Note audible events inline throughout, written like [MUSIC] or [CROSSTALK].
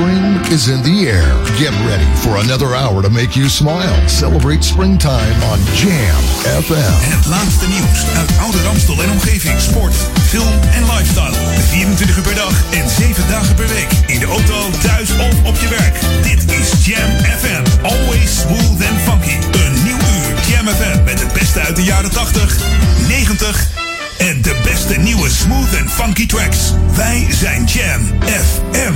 Spring is in the air. Get ready for another hour to make you smile. Celebrate springtime on Jam FM. Het laatste nieuws uit oude Ramstel en omgeving. Sport, film en lifestyle. 24 uur per dag en 7 dagen per week. In de auto, thuis of op je werk. Dit is Jam FM. Always smooth and funky. Een nieuw uur Jam FM met het beste uit de jaren 80, 90 en de beste nieuwe smooth and funky tracks. Wij zijn Jam FM.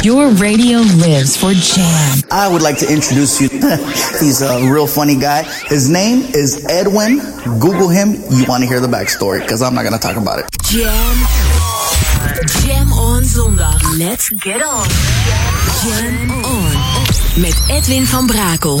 Your radio lives for Jam. I would like to introduce you. [LAUGHS] He's a real funny guy. His name is Edwin. Google him. You want to hear the backstory because I'm not going to talk about it. Jam. Jam on zondag. Let's get on. Jam on. Met Edwin van Brakel.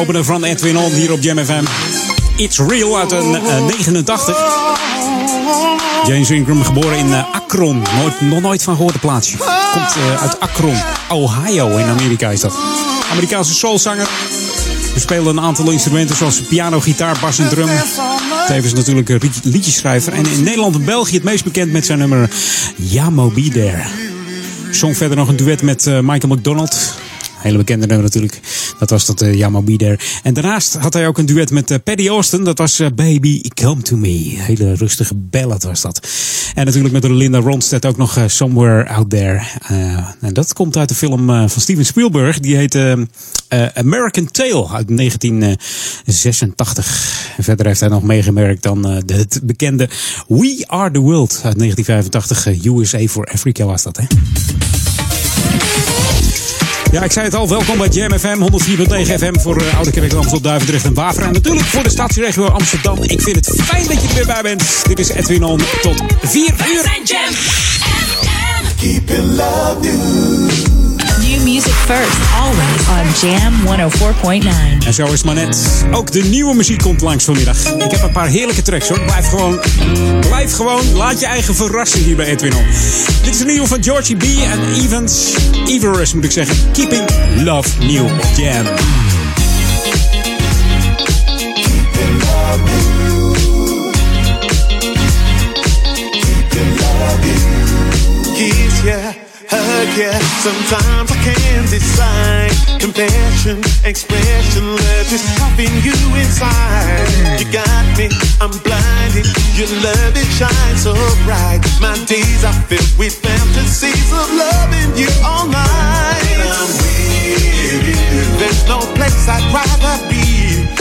Opener van Edwin On hier op Jam FM. It's Real uit een eh, 89. James Ingram geboren in eh, Akron. Nooit, nooit van gehoord plaatsje. Komt eh, uit Akron, Ohio in Amerika is dat. Amerikaanse soulzanger. We spelen een aantal instrumenten zoals piano, gitaar, bas en drum. Tevens natuurlijk een lied- liedjeschrijver. En in Nederland en België het meest bekend met zijn nummer Yamo Be There. Zong verder nog een duet met eh, Michael McDonald. Hele bekende nummer natuurlijk. Dat was dat uh, Yamo Be. En daarnaast had hij ook een duet met eh, Paddy Austin. Dat was eh, Baby Come To Me. Hele rustige ballad was dat. En natuurlijk met Linda Ronstadt ook nog eh, Somewhere Out There. Eh, en dat komt uit de film eh, van Steven Spielberg. Die heet eh, eh, American Tale uit 1986. En verder heeft hij nog meegemerkt dan eh, het bekende We Are The World uit 1985. eh, USA for Africa was dat hè. Ja, ik zei het al. Welkom bij Jam FM 104.9 FM voor uh, Oude Kerk, Amstel, Duivendrecht en Waver. En natuurlijk voor de stadsregio Amsterdam. Ik vind het fijn dat je er weer bij bent. Dit is Edwin On tot 4 uur. Jam keep in love you. Music first, always on Jam 104.9. En zo is maar net. Ook de nieuwe muziek komt langs vanmiddag. Ik heb een paar heerlijke tracks hoor. Blijf gewoon, blijf gewoon, laat je eigen verrassen hier bij Edwin On. Dit is een nieuwe van Georgie B en Evans, Everest moet ik zeggen. Keeping Love New op Jam. Hug yeah. Sometimes I can't decide. Compassion, expression, love is popping you inside. You got me, I'm blinded. Your love it shines so bright. My days are filled with fantasies of loving you all night. I'm with you. There's no place I'd rather be.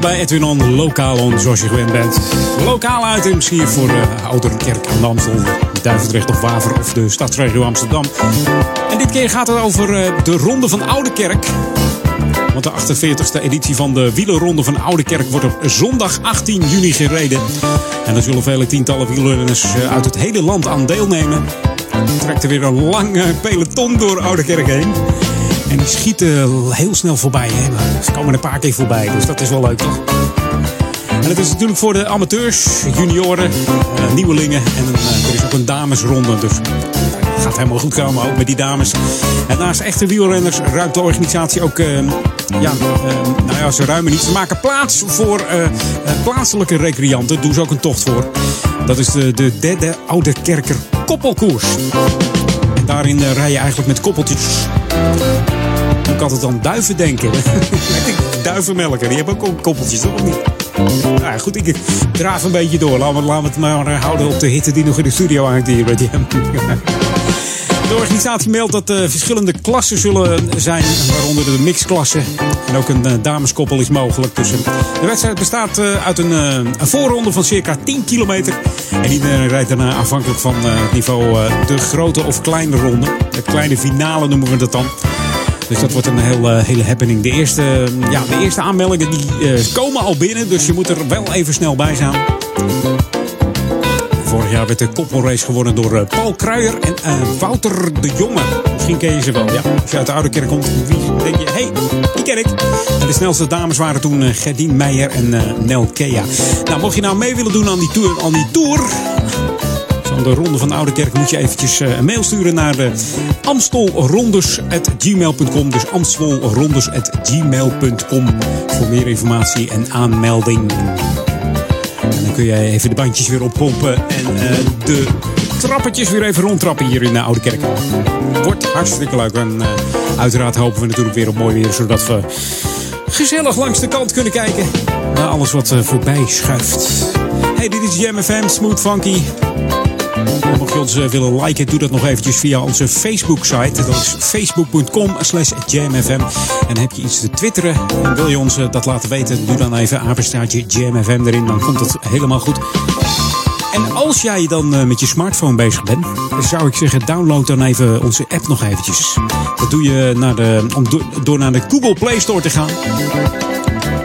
Bij Edwin On, lokaal zoals je gewend bent. Lokale items hier voor uh, Ouderkerk aan de Amstel, Duivendrecht of Waver of de stadsregio Amsterdam. En dit keer gaat het over uh, de Ronde van Oudekerk. Want de 48e editie van de wielerronde van Oudekerk wordt op zondag 18 juni gereden. En er zullen vele tientallen wielrenners uh, uit het hele land aan deelnemen. Trekt er weer een lange peloton door Oudekerk heen. En die schieten heel snel voorbij. Hè? Ze komen een paar keer voorbij, dus dat is wel leuk toch? En het is natuurlijk voor de amateurs, junioren, uh, nieuwelingen. En uh, er is ook een damesronde. Dus gaat helemaal goed komen, ook met die dames. En naast echte wielrenners ruimt de organisatie ook... Uh, ja, nou ja, ze ruimen niet. Ze maken plaats voor plaatselijke recreanten. Daar doen ze ook een tocht voor. Dat is de, de derde Oude Kerker koppelkoers. En daarin rij je eigenlijk met koppeltjes ik altijd aan duiven denken. [LAUGHS] Duivenmelker, die hebben ook koppeltjes, toch? Nou, goed, ik draaf een beetje door. Laten we, het maar houden op de hitte die nog in de studio hangt hier bij [LAUGHS] De organisatie meldt dat er verschillende klassen zullen zijn, waaronder de mixklasse. En ook een dameskoppel is mogelijk. Dus de wedstrijd bestaat uit een, een voorronde van circa 10 kilometer. En iedereen rijdt daarna afhankelijk van het niveau de grote of kleine ronde. De kleine finale noemen we dat dan. Dus dat wordt een heel, uh, hele happening. De eerste, ja, de eerste aanmeldingen die, uh, komen al binnen, dus je moet er wel even snel bij zijn. Vorig jaar werd de koppelrace gewonnen door uh, Paul Kruijer en Wouter de Jonge. Misschien ken je ze wel, ja. Als je uit de Oude Kerk komt, wie denk je, hé, hey, die ken ik. De snelste dames waren toen Gerdien Meijer en Nel Kea. Nou, mocht je nou mee willen doen aan die tour, aan die tour de Ronde van de Oude Kerk moet je eventjes een mail sturen naar de amstelrondes.gmail.com. Dus amstelrondes.gmail.com voor meer informatie en aanmelding. En dan kun je even de bandjes weer oppompen en uh, de trappetjes weer even rondtrappen hier in de Oude Kerk. Wordt hartstikke leuk. En uiteraard hopen we natuurlijk weer op mooi weer, zodat we gezellig langs de kant kunnen kijken naar alles wat voorbij schuift. Hey, dit is Jam FM, Smooth Funky. Mocht je ons uh, willen liken, doe dat nog eventjes via onze Facebook-site. Dat is facebook.com slash. En heb je iets te twitteren en wil je ons uh, dat laten weten, doe dan even apenstaartje jamfm erin. Dan komt het helemaal goed. En als jij dan uh, met je smartphone bezig bent, zou ik zeggen, download dan even onze app nog eventjes. Dat doe je naar de, om do, door naar de Google Play Store te gaan.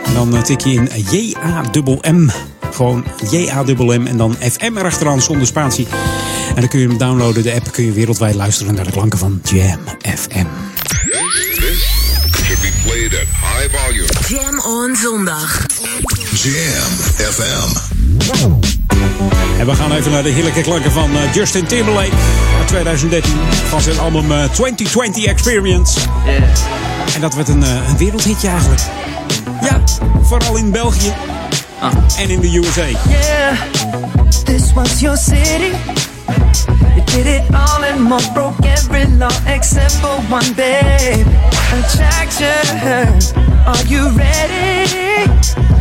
En dan tik je in J-A-M-M. Gewoon J-A-M-M en dan FM erachteraan zonder spatie. En dan kun je hem downloaden. De app kun je wereldwijd luisteren naar de klanken van Jam FM. This should be played at high volume. Jam on zondag. Jam FM. En we gaan even naar de heerlijke klanken van uh, Justin Timberlake uit 2013. Van zijn album uh, 2020 Experience. Yeah. En dat werd een, uh, een wereldhitje eigenlijk. Ja, vooral in België. Uh. En in the USA. Yeah, this was your city. You did it all and more, broke every law except for one, babe. Attraction, are you ready?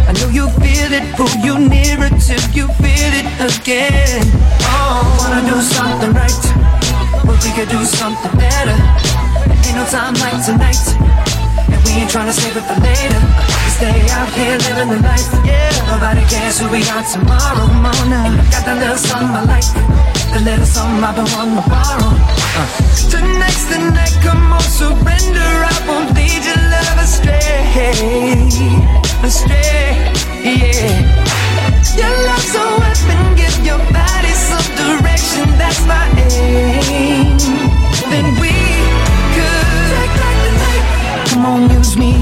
I know you feel it, pull you nearer till you feel it again. Oh, wanna do something right, but we could do something better. Ain't no time like tonight, and we ain't trying to save it for later. Stay out here living the life, yeah. Nobody cares who we are tomorrow morning. Got that little something I like, the little something I've been wanting to borrow. Uh. Tonight's the night, come on, surrender. I won't lead your love astray, astray, yeah. Your love's a weapon, give your body some direction. That's my aim. Then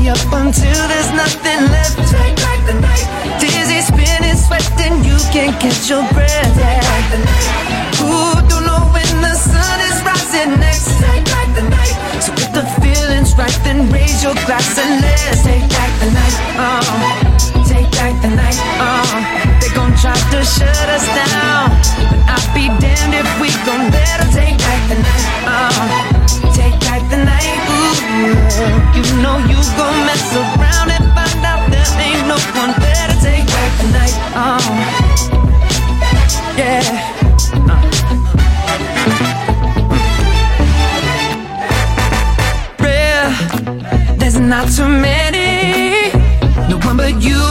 up until there's nothing left. Take back the night. Dizzy, spinning, sweating, you can't catch your breath. Take back the night. Ooh, don't know when the sun is rising next. Take back the night. So if the feeling's right, then raise your glass and let's take back the night. Oh, take back the night. Oh, they gon' try to shut us down, but I'll be damned if we gon' let 'em take back the night. Oh, you know you gon' mess around and find out there ain't no one better. Take back the. Oh, yeah. There's not too many. No one but you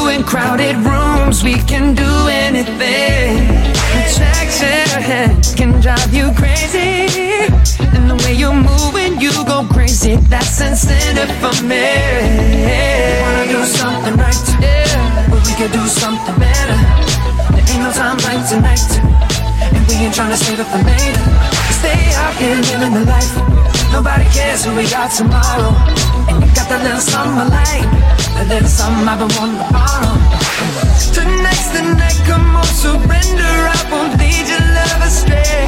seems we can do anything. Attraction can drive you crazy. And the way you move you go crazy, that's incentive for me. Wanna do something right, yeah, but we could do something better. There ain't no time like tonight, and we ain't trying to save it for later. Stay out here living the life. Nobody cares who we are tomorrow. And you got that little I like, that little something I've been wanting to borrow. Tonight's the night, come on, surrender. I won't lead your love astray,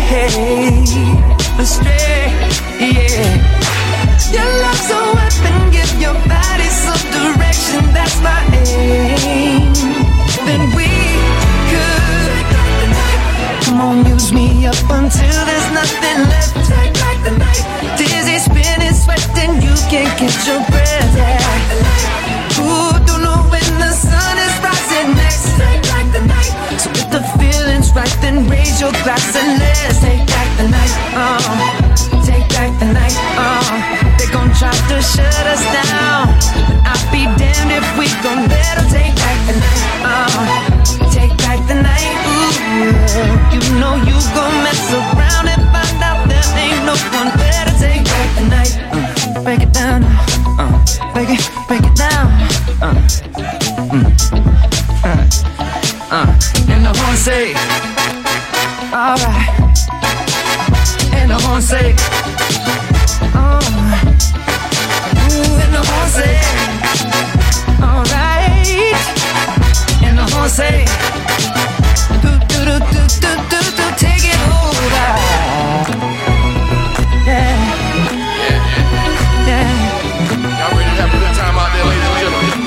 astray, yeah. Your love's a weapon, give your body some direction. That's my aim. Then we could come on, use me up until there's nothing left. Take back the night, dizzy, spinning, sweating, you can't catch your breath. Yeah. Ooh, don't then raise your glass and let's take back the night. Uh, take back the night. Uh, they gon' try to shut us down. But I'll be damned if we gon' let 'em take back the night. Uh, take back the night. Ooh, you know you gon' mess around and find out there ain't no one better. Take back the night. Uh, break it down. Uh, break it, break it down. Uh, mm, uh, uh. And the horn say, alright. And the horn say, alright. Ooh, and the horn say, alright. And the horn say, do do do do do do do, take it over. Yeah, yeah. Y'all ready to have a good time out there, ladies and gentlemen?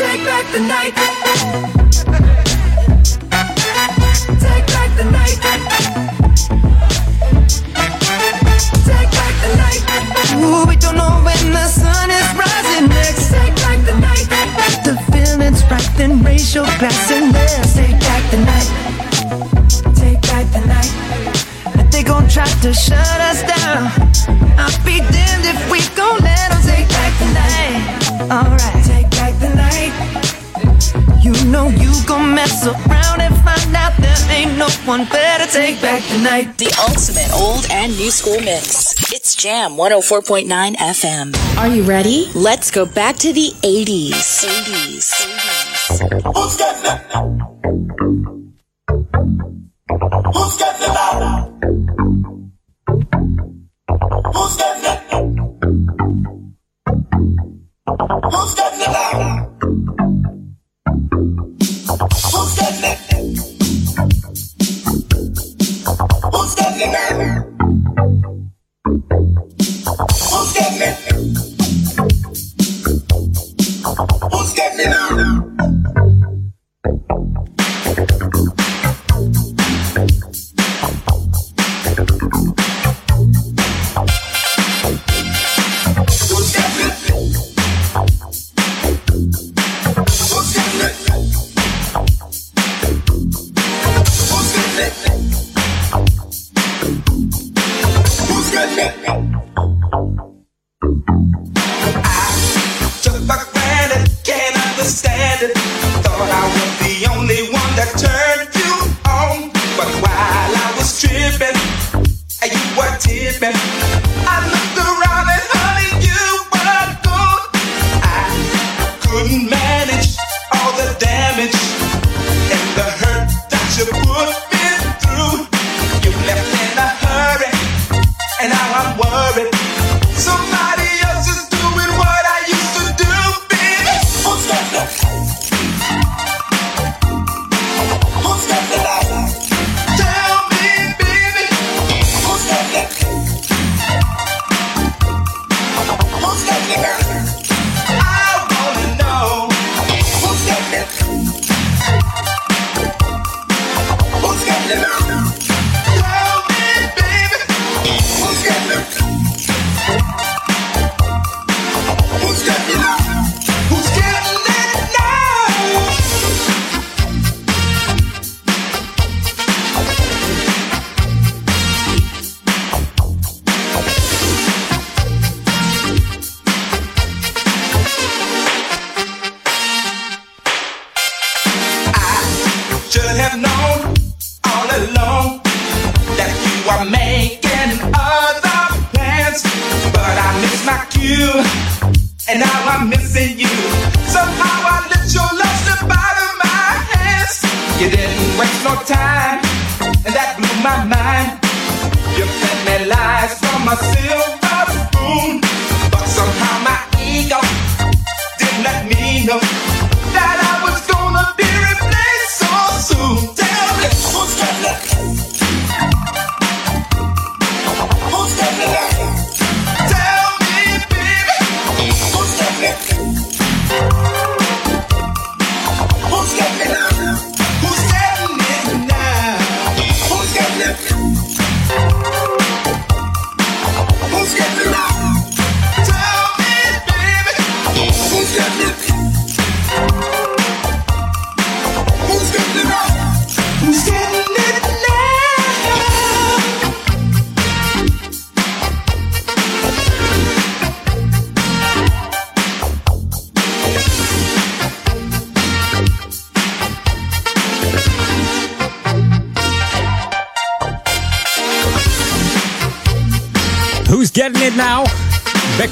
Take back the night. We don't know when the sun is rising next. Take back the night. The feeling's right, then raise your glass and let's take back the night. Take back the night. They gon' try to shut us down. I'll be damned if we gon' take back the night. Alright, take back the night. You know you gon' mess around and find out there ain't no one better. Take back the night. The ultimate old and new school mix. It's Jam 104.9 FM. Are you ready? Let's go back to the 80s. 80s. Who's getting it? Who's getting it out? Who's getting it? Who's getting it out? Who's getting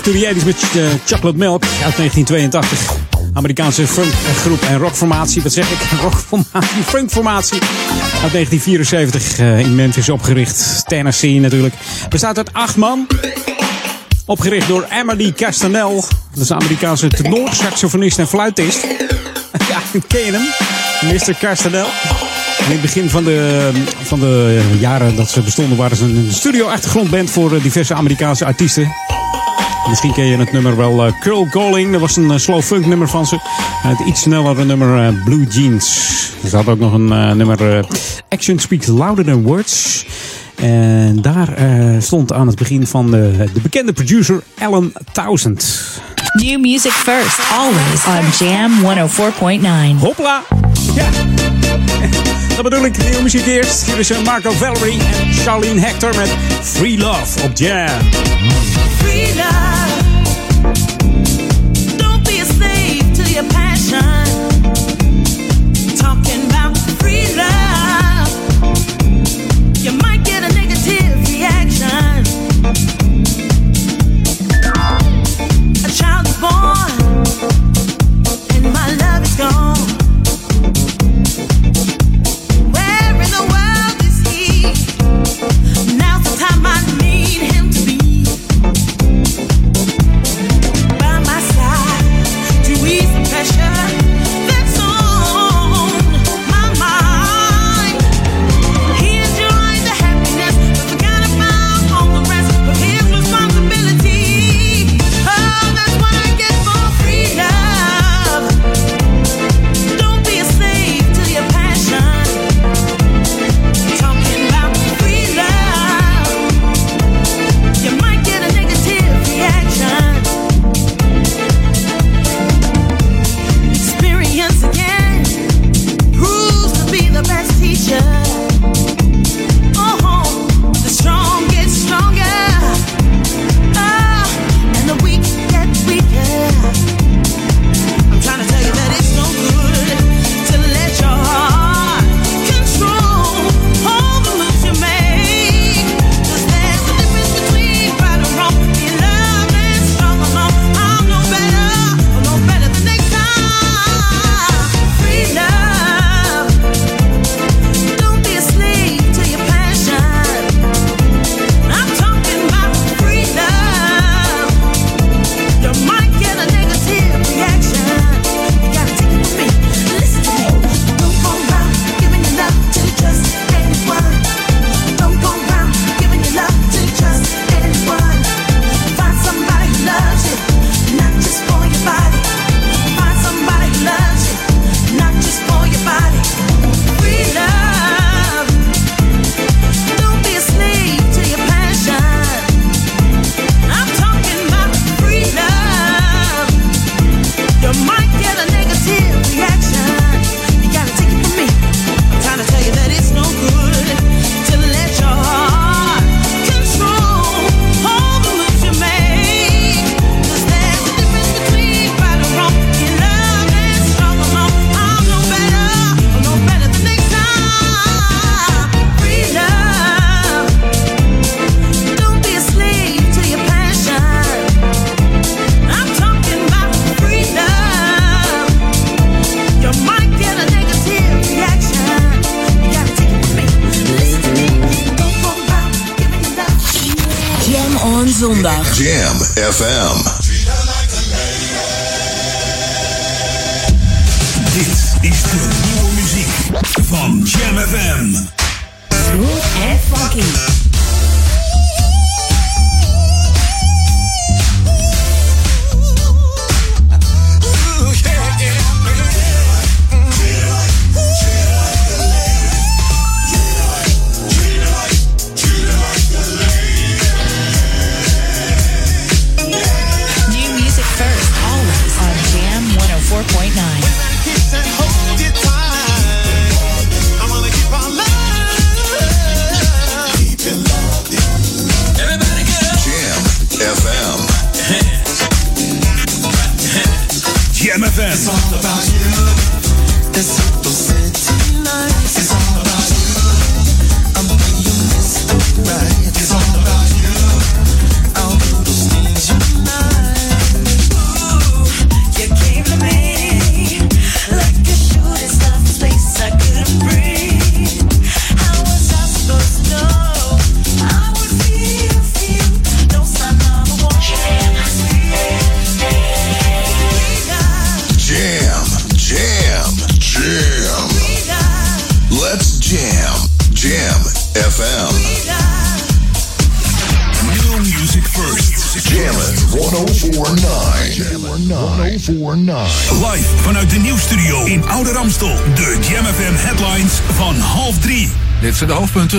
to the 80s met eh, Chocolate Milk uit 1982. Amerikaanse funkgroep en rockformatie. Wat zeg ik? [LAUGHS] Rockformatie, funkformatie. Uit 1974 eh, in Memphis opgericht. Tennessee natuurlijk. Bestaat uit acht man. Opgericht door Emily Castanel. Dat is een Amerikaanse tenorsaxofonist en fluitist. [LAUGHS] ja, ken hem? Mr. Castanel. In het begin van de, van de jaren dat ze bestonden waren ze een studio-achtergrondband voor eh, diverse Amerikaanse artiesten. Misschien ken je het nummer wel uh, Curl Calling. Dat was een eh, slow funk nummer van ze. Het iets snellere nummer eh, Blue Jeans. Er zat ook nog een eh, nummer eh, Action Speaks Louder Than Words. En daar eh, stond aan het begin van de, de bekende producer Alan Townsend. New music first, always on Jam 104.9. Hopla! Ja. [LAUGHS] Dat bedoel ik, nieuwe muziek eerst. Hier is eh, Marco Valerie en Charlene Hector met Free Love op Jam. Free love.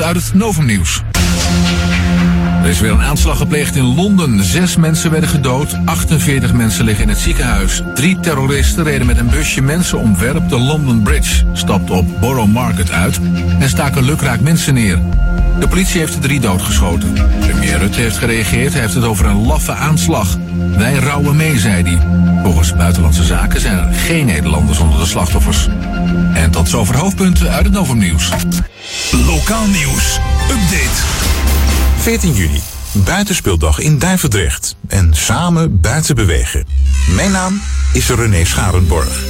Uit het Novumnieuws. Er is weer een aanslag gepleegd in Londen. Zes mensen werden gedood, 48 mensen liggen in het ziekenhuis. Drie terroristen reden met een busje mensen omver de London Bridge, stapten op Borough Market uit en staken lukraak mensen neer. De politie heeft de drie doodgeschoten. Premier Rutte heeft gereageerd, hij heeft het over een laffe aanslag. Wij rouwen mee, zei hij. Volgens Buitenlandse Zaken zijn er geen Nederlanders onder de slachtoffers. En tot zover hoofdpunten uit het Novumnieuws. Lokaal nieuws. Update. 14 juni. Buitenspeeldag in Duivendrecht. En samen buiten bewegen. Mijn naam is René Scharenborg.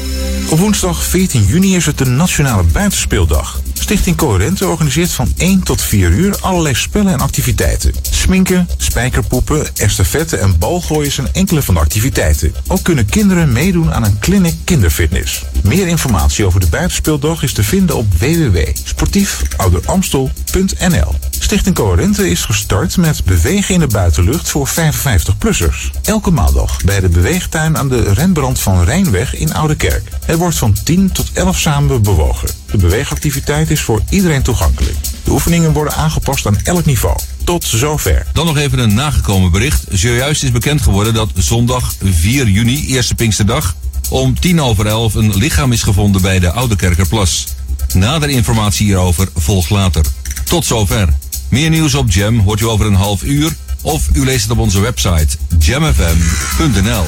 Op woensdag 14 juni is het de Nationale Buitenspeeldag. Stichting Coherente organiseert van 1 tot 4 uur allerlei spellen en activiteiten. Sminken, spijkerpoepen, estafette en balgooien zijn enkele van de activiteiten. Ook kunnen kinderen meedoen aan een clinic kinderfitness. Meer informatie over de Buitenspeeldag is te vinden op www.sportiefouderamstel.nl. Stichting Coherente is gestart met bewegen in de buitenlucht voor 55-plussers. Elke maandag bij de beweegtuin aan de Rembrandt van Rijnweg in Oudekerk. Er wordt van 10 tot 11 samen bewogen. De beweegactiviteit is voor iedereen toegankelijk. De oefeningen worden aangepast aan elk niveau. Tot zover. Dan nog even een nagekomen bericht. Zojuist is bekend geworden dat zondag 4 juni, eerste Pinksterdag, om tien over elf een lichaam is gevonden bij de Oudekerkerplas. Nader informatie hierover volgt later. Tot zover. Meer nieuws op Jam hoort u over een half uur of u leest het op onze website jamfm.nl.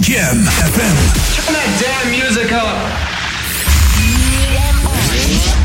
Jam FM. Turn that damn music up.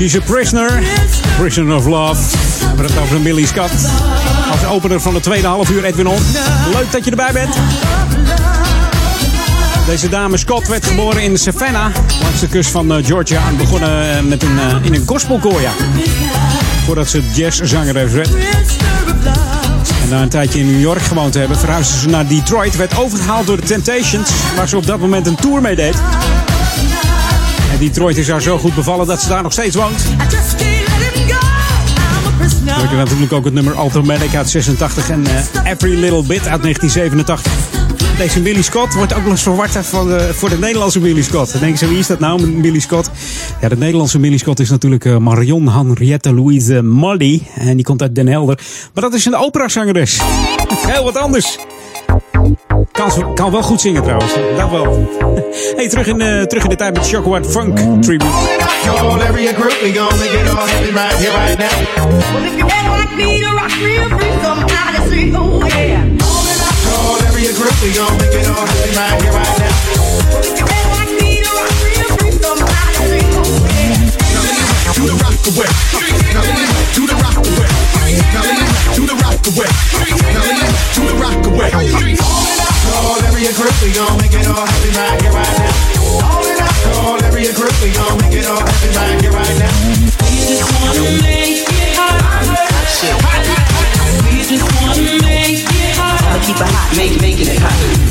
She's a prisoner. Prisoner of love. We hebben het over Millie Scott. Als opener van de tweede half uur Edwin On. Leuk dat je erbij bent. Deze dame Scott werd geboren in Savannah, langs de kust van eh, Georgia. En begonnen eh, met een, eh, in een gospelkoor, ja. Voordat ze jazzzangeres werd. En na een tijdje in New York gewoond te hebben, verhuisde ze naar Detroit. Werd overgehaald door de Temptations, waar ze op dat moment een tour mee deed. Detroit is haar zo goed bevallen dat ze daar nog steeds woont. Hoort je natuurlijk ook het nummer Automatic uit 86 en eh, Every Little Bit uit 1987. Deze Billy Scott wordt ook eens verward van de, voor de Nederlandse Billy Scott. Dan denken ze, wie is dat nou, Billy Scott? Ja, de Nederlandse Billy Scott is natuurlijk eh, Marion Henriette Louise Molly. En die komt uit Den Helder. Maar dat is een operazangeres. Heel wat anders. Kan, kan wel goed zingen trouwens, dat wel. Hey, terug in, eh, terug in de tijd met Shockward Funk Tribute. Call every group, we gon' make it all happen right here, right now. Well, if you ever like me to rock real free, somebody say, oh yeah. Call every group, we gon' make it all happen right here, right now. Well, if you ever like me to rock real free, somebody say, oh yeah. Do the rock away. Now the rock away. Now the rock away. Now lean back, do the rock away. Call every group, we gon' make it all happen right here, right now. Call every group, we gon' make it all happen right here, right now. We just wanna make it hot. We just wanna make it hot. I'ma keep it hot, make making it hot.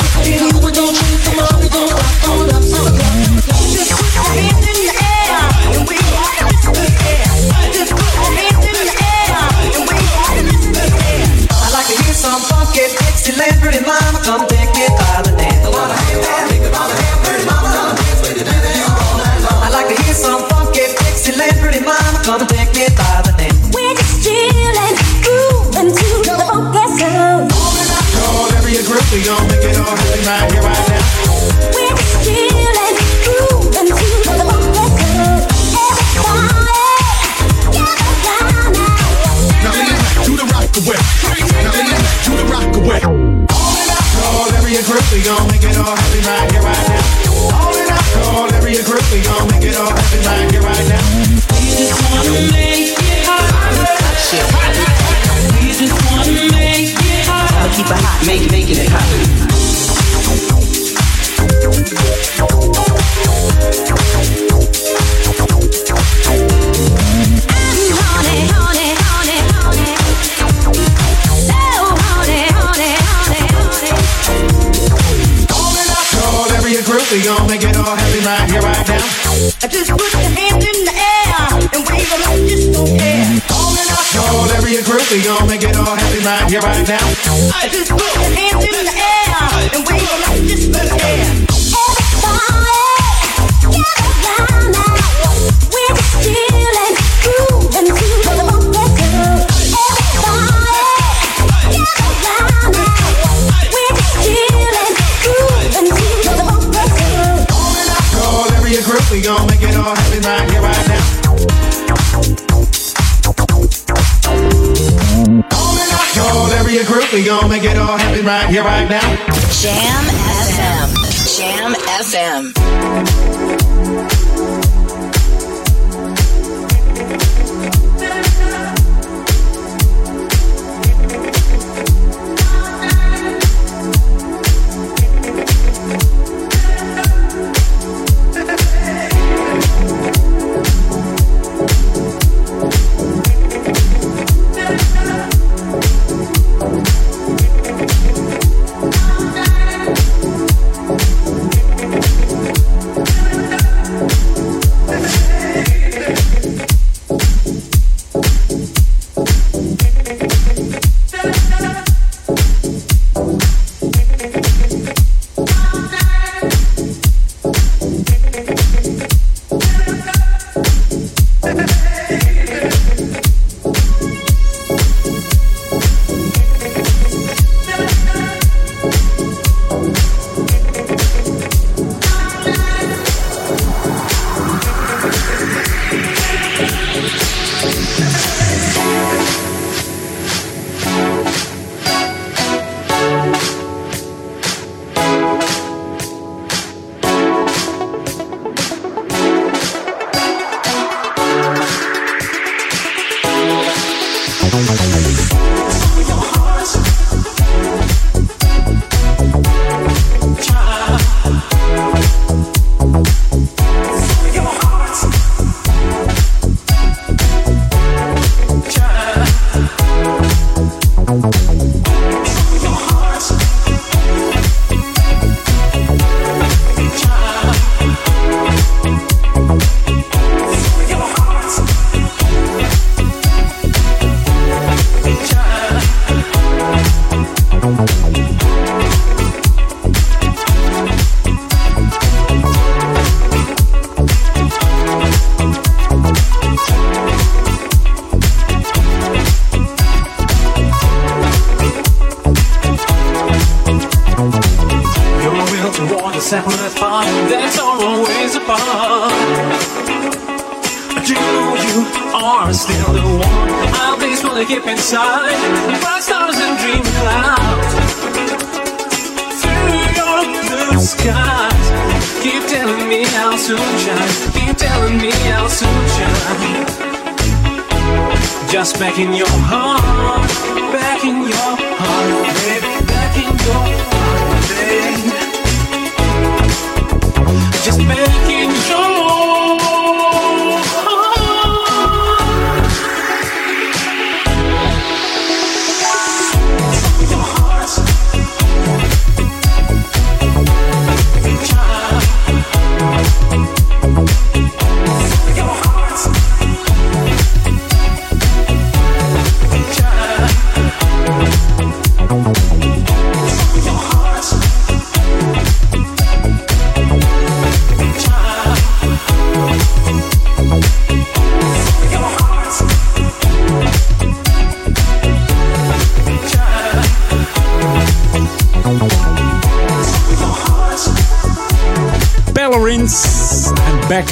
we gon' make it all happen right here, right now. All in Call every group, we gon' make it all happen right here, right now. We just wanna make it hot. We just wanna make it hot. I'ma keep it hot, make making it hot. I just put your hands in the air and wave them like just don't care. All in Call every group, we gon' make it all happen right here, right now. Just put your hands in the air and wave them like just don't care. Gon' make it all happen right here, right now. Jam FM. Jam FM.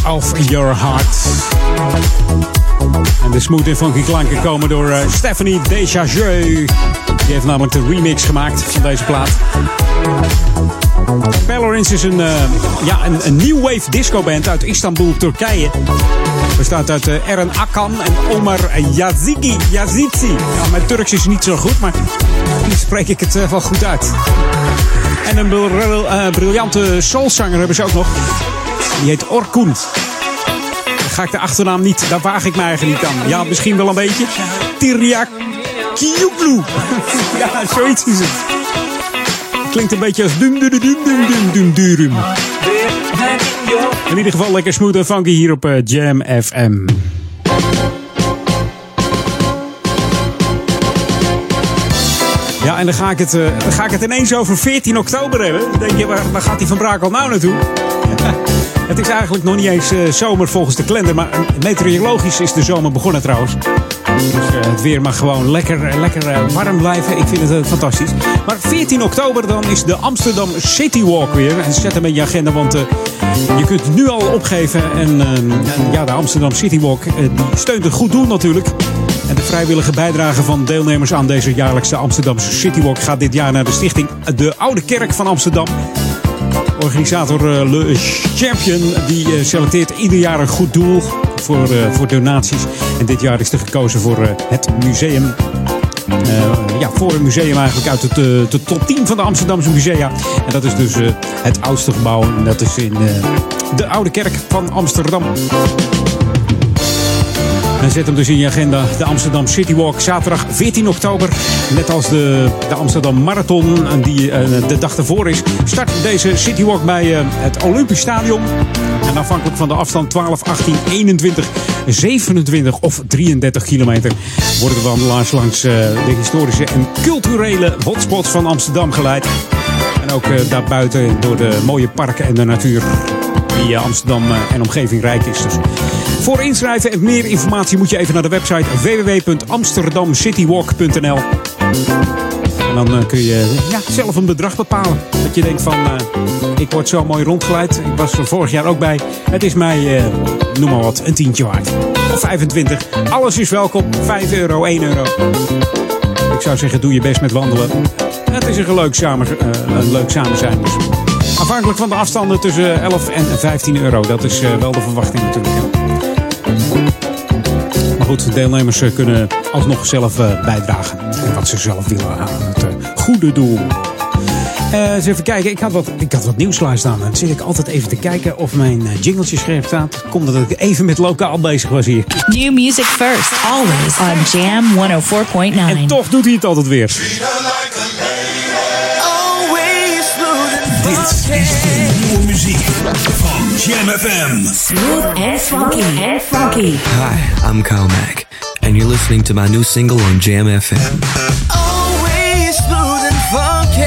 Of Your Heart. En de smooth en funky klanken komen door eh, Stephanie Desjardins. Die heeft namelijk de remix gemaakt van deze plaat. Ballerins is een, eh, ja, een, een new wave discoband uit Istanbul, Turkije. Bestaat uit eh, Eren Akan en Omar Yazigi. Yazitsi. Ja, mijn Turks is niet zo goed, maar nu spreek ik het wel goed uit. En een bril- briljante soulzanger hebben ze ook nog. Die heet Orkun. Dan ga ik de achternaam niet, daar waag ik me eigenlijk niet aan. Ja, misschien wel een beetje. Tirya Kiuglu. [LAUGHS] ja, zoiets is het. Klinkt een beetje als dum dum dum dum dum dum durum. In ieder geval lekker smooth en funky hier op eh, Jam FM. Ja, en dan ga, ik het, eh, dan ga ik het ineens over 14 oktober hebben. Dan denk je, waar, waar gaat die Van Brakel nou naartoe? [LAUGHS] het is eigenlijk nog niet eens eh, zomer volgens de kalender. Maar meteorologisch is de zomer begonnen trouwens. Dus eh, het weer mag gewoon lekker, eh, lekker warm blijven. Ik vind het fantastisch. Maar 14 oktober dan is de Amsterdam City Walk weer. Zet hem in je agenda, want je kunt nu al opgeven. En, ja, de Amsterdam City Walk steunt een goed doel natuurlijk. En de vrijwillige bijdrage van deelnemers aan deze jaarlijkse Amsterdamse City Walk gaat dit jaar naar de stichting De Oude Kerk van Amsterdam. Organisator eh, Le Champion die eh, selecteert ieder jaar een goed doel voor, eh, voor donaties. En dit jaar is er gekozen voor het museum. Ja, voor een museum eigenlijk uit het, de top 10 van de Amsterdamse musea. En dat is dus het oudste gebouw. En dat is in de Oude Kerk van Amsterdam. En zet hem dus in je agenda. De Amsterdam City Walk, zaterdag 14 oktober. Net als de, de Amsterdam Marathon, die eh, de dag ervoor is. Start deze City Walk bij eh, het Olympisch Stadion. En afhankelijk van de afstand 12, 18, 21, 27 of 33 kilometer... worden de wandelaars langs eh, de historische en culturele hotspots van Amsterdam geleid. En ook daarbuiten door de mooie parken en de natuur die Amsterdam en omgeving rijk is. Dus voor inschrijven en meer informatie moet je even naar de website www.amsterdamcitywalk.nl. En dan eh, kun je ja, zelf een bedrag bepalen. Dat je denkt van, eh, ik word zo mooi rondgeleid. Ik was er vorig jaar ook bij. Het is mij, eh, noem maar wat, een tientje waard. Of 25. Alles is welkom. 5 euro, 1 euro. Ik zou zeggen, doe je best met wandelen. Het is een leuk samen, een leuk zijn. Dus afhankelijk van de afstanden tussen 11 en 15 euro. Dat is eh, wel de verwachting natuurlijk. Maar goed, de deelnemers eh, kunnen alsnog zelf eh, bijdragen. En wat ze zelf willen aan het goede doel. Eens even kijken, ik had, wat, ik had wat nieuws klaarstaan. Dan zit ik altijd even te kijken of mijn jingletje scherp staat. Komt dat ik even met lokaal bezig was hier. New music first, always on Jam 104.9. En toch doet hij het altijd weer. Dit is de nieuwe muziek van Jam FM. Smooth and funky and funky. Hi, I'm Kyle Mack, and you're listening to my new single on Jam FM. Always smooth and funky.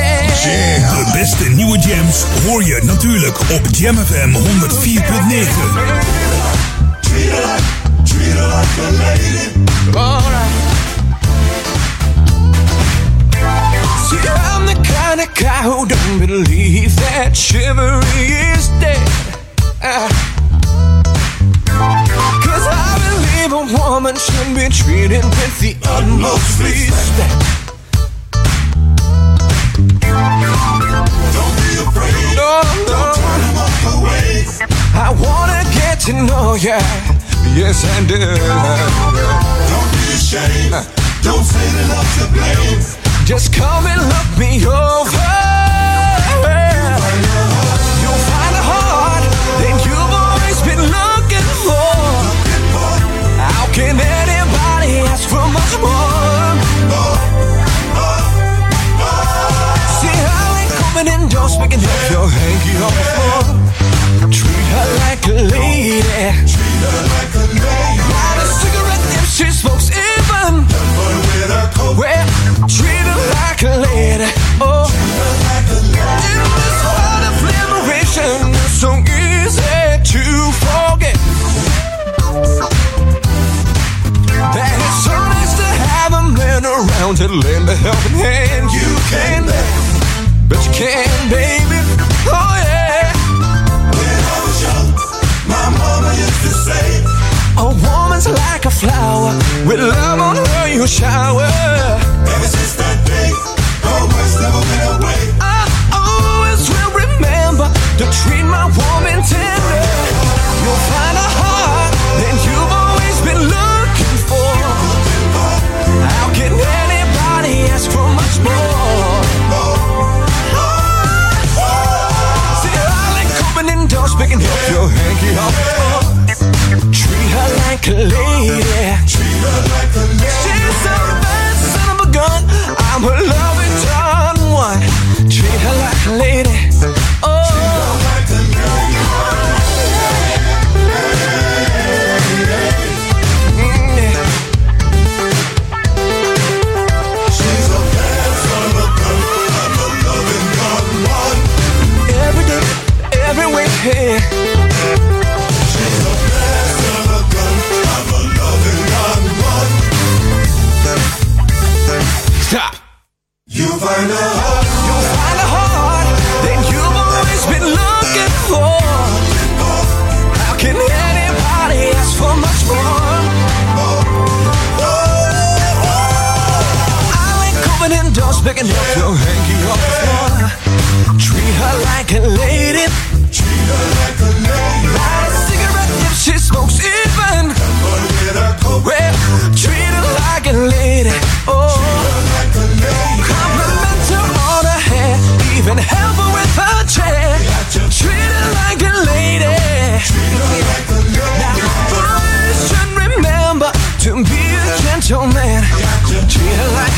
De beste nieuwe jams hoor je natuurlijk op Jam FM 104.9. Alright. See, I'm the kind a guy who don't believe that chivalry is dead. Ah. Cause I believe a woman should be treated with the utmost respect. Don't be afraid. No, no. Don't turn and walk away. I wanna get to know ya. Yes, I do. Don't be ashamed. Don't say I'm to blame. Just come and look me over. You'll find a heart that you've always been looking for. How can anybody ask for much more? See, up your hanky on the floor. Treat her like a lady. Treat her like a lady. Light a cigarette if she smokes even. Treat her like a lady. Oh, in this of liberation, it's so easy to forget. That it's nice to have a man around to lend a helping hand. You can, but you can, baby. Oh yeah. When I was young, my mama used to say, woman's like a flower. With love on her, you shower. Ever since that day, words never went away. I always will remember to treat my woman tender. You'll find a heart that you've always been looking for. How can anybody ask for much more? See, I like coming indoors, picking up your hanky off like a lady. Treat her like a lady. She's a bad son of a gun. I'm her loving done one. Treat her like a lady. You'll find a heart that you've always been looking for. How can anybody ask for much more? I like coming indoors, picking up your hanky off the floor. Treat her like a lady.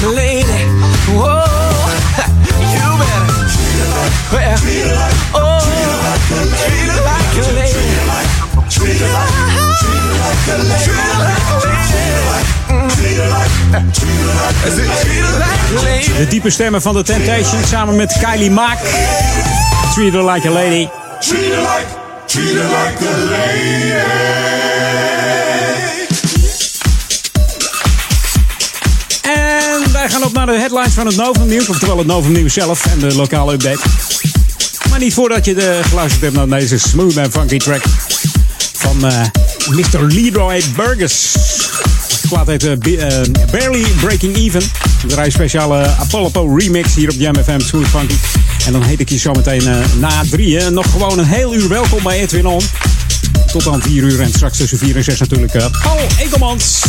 Lady. Whoa, you better. Well, oh, treat her like a lady. Treat her like, treat her like a lady. Treat her like a lady. Treat her like, treat her like a lady. Treat her like a lady. De diepe stemmen van de Temptation samen met Kylie Mack. Treat her like a lady. Treat her like, treat her like a lady. Naar de headlines van het Novum Nieuws. Oftewel het Novum Nieuws zelf en de lokale update. Maar niet voordat je de geluisterd hebt naar deze smooth en funky track. Van eh, Mr. Leroy Burgess. De plaat eh, eh, Barely Breaking Even. Een vrij speciale Apollo remix hier op Jam FM Smooth Funky. En dan heet ik je zometeen eh na drieën. Nog gewoon een heel uur welkom bij Edwin On. Tot aan vier uur en straks tussen vier en zes natuurlijk eh, Paul Ekelmans.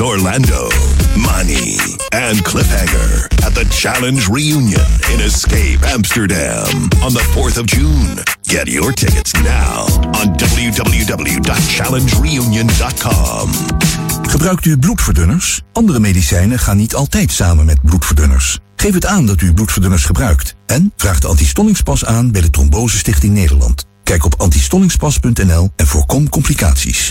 Orlando, Money, and Cliffhanger at the Challenge Reunion in Escape Amsterdam on the 4th of June. Get your tickets now on www.challengereunion.com. Gebruikt u bloedverdunners? Andere medicijnen gaan niet altijd samen met bloedverdunners. Geef het aan dat u bloedverdunners gebruikt. En vraag de antistollingspas aan bij de Trombose Stichting Nederland. Kijk op antistollingspas.nl en voorkom complicaties.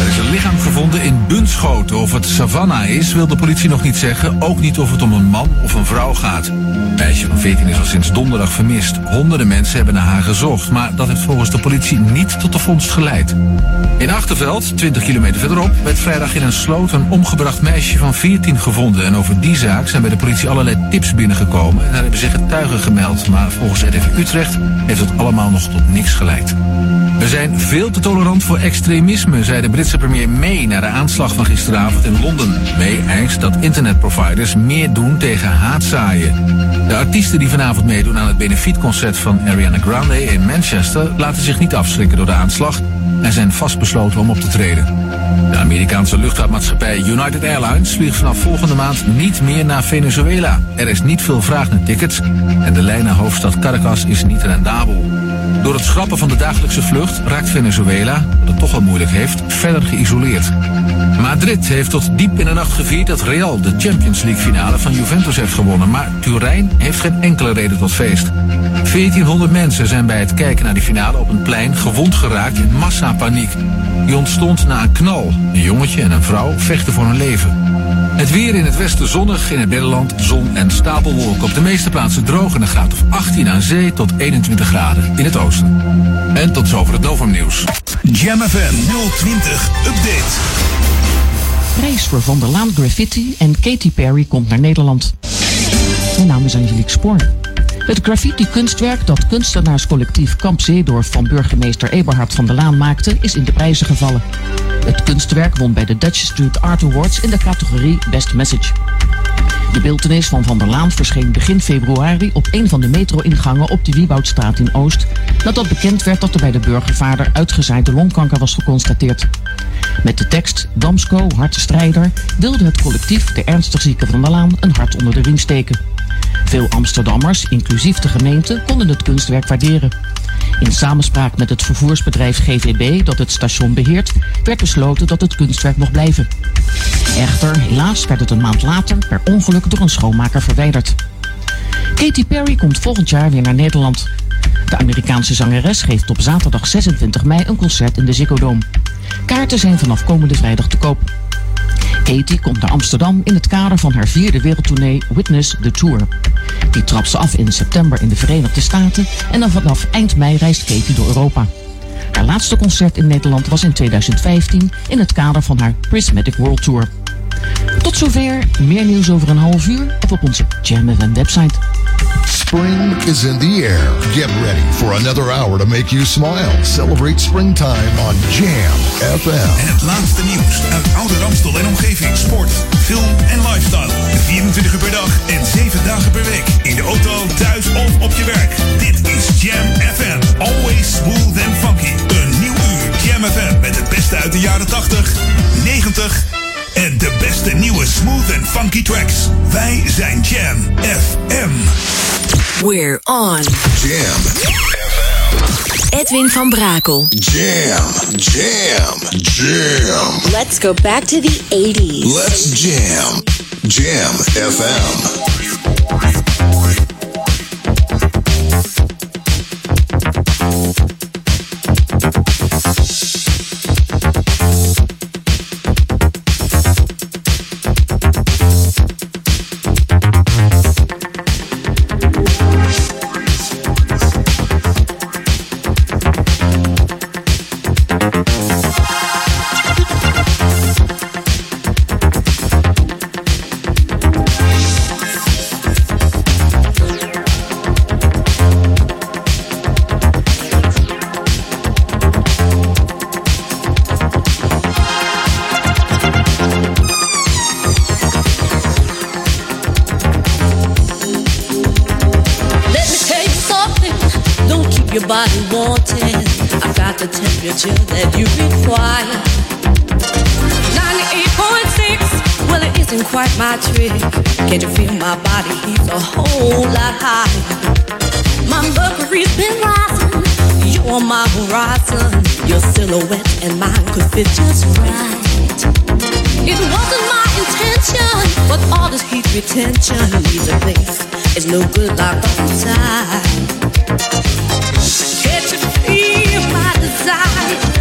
Er is een lichaam gevonden in Bunschoten. Of het Savannah is, wil de politie nog niet zeggen. Ook niet of het om een man of een vrouw gaat. Het meisje van 14 is al sinds donderdag vermist. Honderden mensen hebben naar haar gezocht. Maar dat heeft volgens de politie niet tot de vondst geleid. In Achterveld, 20 kilometer verderop, werd vrijdag in een sloot een omgebracht meisje van 14 gevonden. En over die zaak zijn bij de politie allerlei tips binnengekomen. En daar hebben zich getuigen gemeld. Maar volgens RTV Utrecht heeft het allemaal nog tot niks geleid. We zijn veel te tolerant voor extremisme, zei de Britse premier May na de aanslag van gisteravond in Londen. May eist dat internetproviders meer doen tegen haatzaaien. De artiesten die vanavond meedoen aan het benefietconcert van Ariana Grande in Manchester laten zich niet afschrikken door de aanslag en zijn vastbesloten om op te treden. De Amerikaanse luchtvaartmaatschappij United Airlines vliegt vanaf volgende maand niet meer naar Venezuela. Er is niet veel vraag naar tickets en de lijn naar hoofdstad Caracas is niet rendabel. Door het schrappen van de dagelijkse vlucht raakt Venezuela, dat het toch al moeilijk heeft, verder geïsoleerd. Madrid heeft tot diep in de nacht gevierd dat Real de Champions League finale van Juventus heeft gewonnen. Maar Turijn heeft geen enkele reden tot feest. 1400 mensen zijn bij het kijken naar die finale op een plein gewond geraakt in massapaniek. Die ontstond na een knal. Een jongetje en een vrouw vechten voor hun leven. Het weer in het westen zonnig, in het binnenland zon en stapelwolken. Op de meeste plaatsen droog en een graad of 18 aan zee tot 21 graden in het oosten. En tot zover het Novum nieuws. Jam FM 020 Update. Prijs voor Van der Laan Graffiti en Katy Perry komt naar Nederland. Mijn naam is Angelique Spoor. Het graffiti-kunstwerk dat kunstenaarscollectief Kamp Zeedorf van burgemeester Eberhard van der Laan maakte, is in de prijzen gevallen. Het kunstwerk won bij de Dutch Street Art Awards in de categorie Best Message. De beeltenis van Van der Laan verscheen begin februari op een van de metro-ingangen op de Wieboudstraat in Oost, nadat bekend werd dat er bij de burgervader uitgezaaide longkanker was geconstateerd. Met de tekst Damsko, hartstrijder, wilde het collectief de ernstig zieke Van der Laan een hart onder de riem steken. Veel Amsterdammers, inclusief de gemeente, konden het kunstwerk waarderen. In samenspraak met het vervoersbedrijf GVB dat het station beheert, werd besloten dat het kunstwerk mocht blijven. Echter, helaas werd het een maand later per ongeluk door een schoonmaker verwijderd. Katy Perry komt volgend jaar weer naar Nederland. De Amerikaanse zangeres geeft op zaterdag 26 mei een concert in de Ziggo Dome. Kaarten zijn vanaf komende vrijdag te koop. Katy komt naar Amsterdam in het kader van haar vierde wereldtournee Witness the Tour. Die trapt ze af in september in de Verenigde Staten en dan vanaf eind mei reist Katy door Europa. Haar laatste concert in Nederland was in 2015 in het kader van haar Prismatic World Tour. Tot zover, meer nieuws over een half uur of op onze Jam FM website. Spring is in the air. Get ready for another hour to make you smile. Celebrate springtime on Jam FM. En het laatste nieuws uit Oude Ramstel en omgeving. Sport, film en lifestyle. 24 uur per dag en 7 dagen per week. In de auto, thuis of op je werk. Dit is Jam FM. Always smooth and funky. Een nieuw uur beste uit de jaren 80, 90 en de beste nieuwe smooth en funky tracks. Wij zijn Jam FM. We're on. Jam. Edwin van Brakel. Jam. Jam. Jam. Let's go back to the 80s. Let's jam. Jam FM. All this heat retention leaves a place. It's no good like inside. Can't you feel my desire?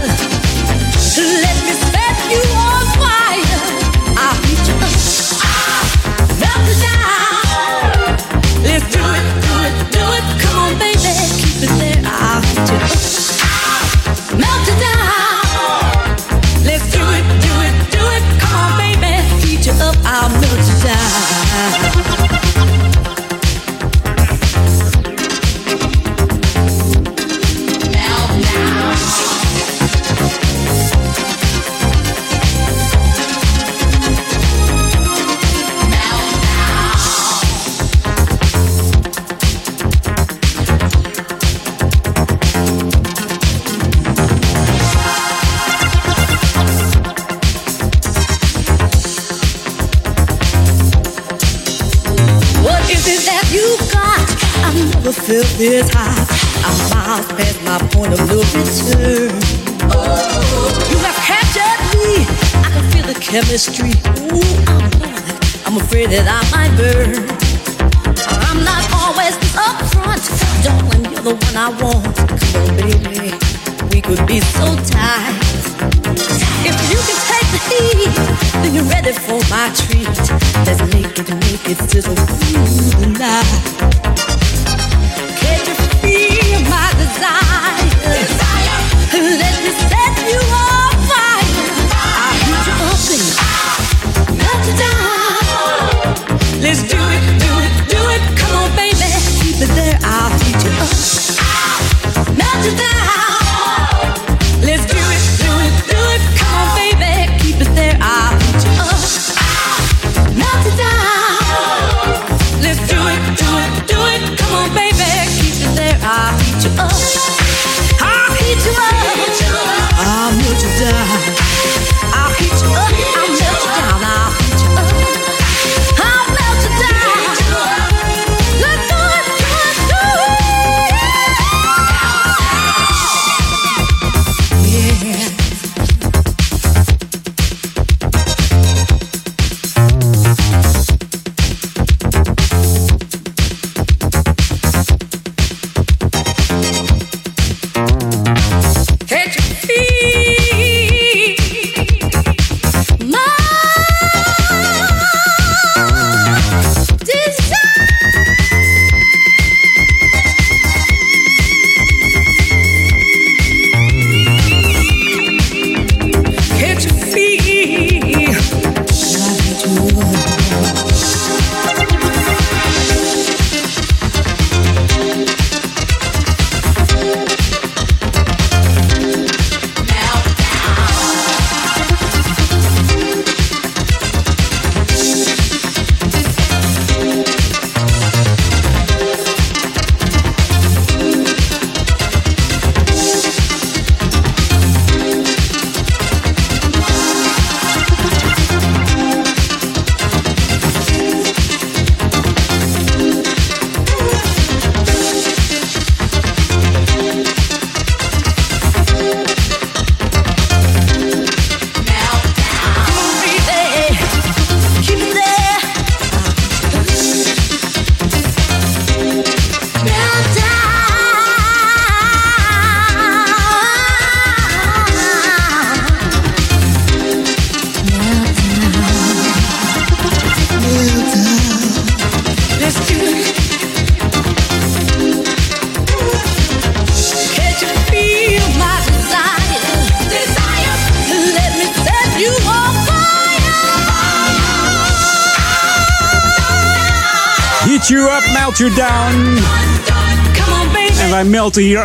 This high. I'm miles my point of no return. Oh, you have captured me. I can feel the chemistry. Ooh, I'm. I'm afraid that I might burn. I'm not always upfront, darling. You're the one I want. Come on, baby, we could be so tight. If you can take the heat, then you're ready for my treat. Let's make it, make it sizzle through the night. Can you feel my I'm Há muito dar.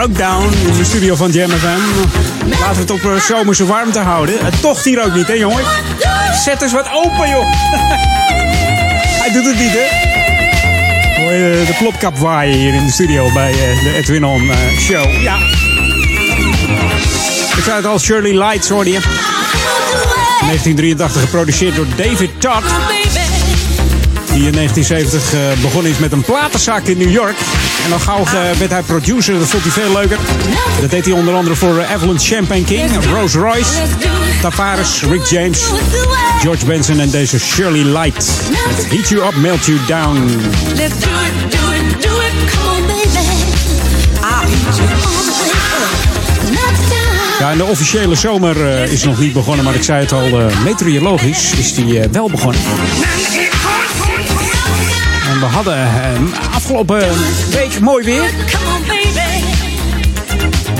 In de studio van Jam FM. Laten we het op eh, zomerse warmte houden. Het tocht hier ook niet, hè jongen? Zet eens wat open, joh. [LAUGHS] Hij doet het niet, hè? Hoor je de plopkap waaien hier in de studio bij eh, de Edwin On eh, Show. Ja. Ik zei het al, Shirley Lights hoorde je. 1983 geproduceerd door David Todd. Die in 1970 eh, begonnen is met een platenzaak in New York. En al gauw eh, werd hij producer, dat vond hij veel leuker. Dat deed hij onder andere voor eh, Evelyn Champagne King, Rose Royce, Tavares, Rick James, George Benson en deze Shirley Light. Heat You Up, Melt You Down. Ja, en de officiële zomer eh, is nog niet begonnen, maar ik zei het al, eh, meteorologisch is die eh, wel begonnen. En we hadden eh, afgelopen week mooi weer.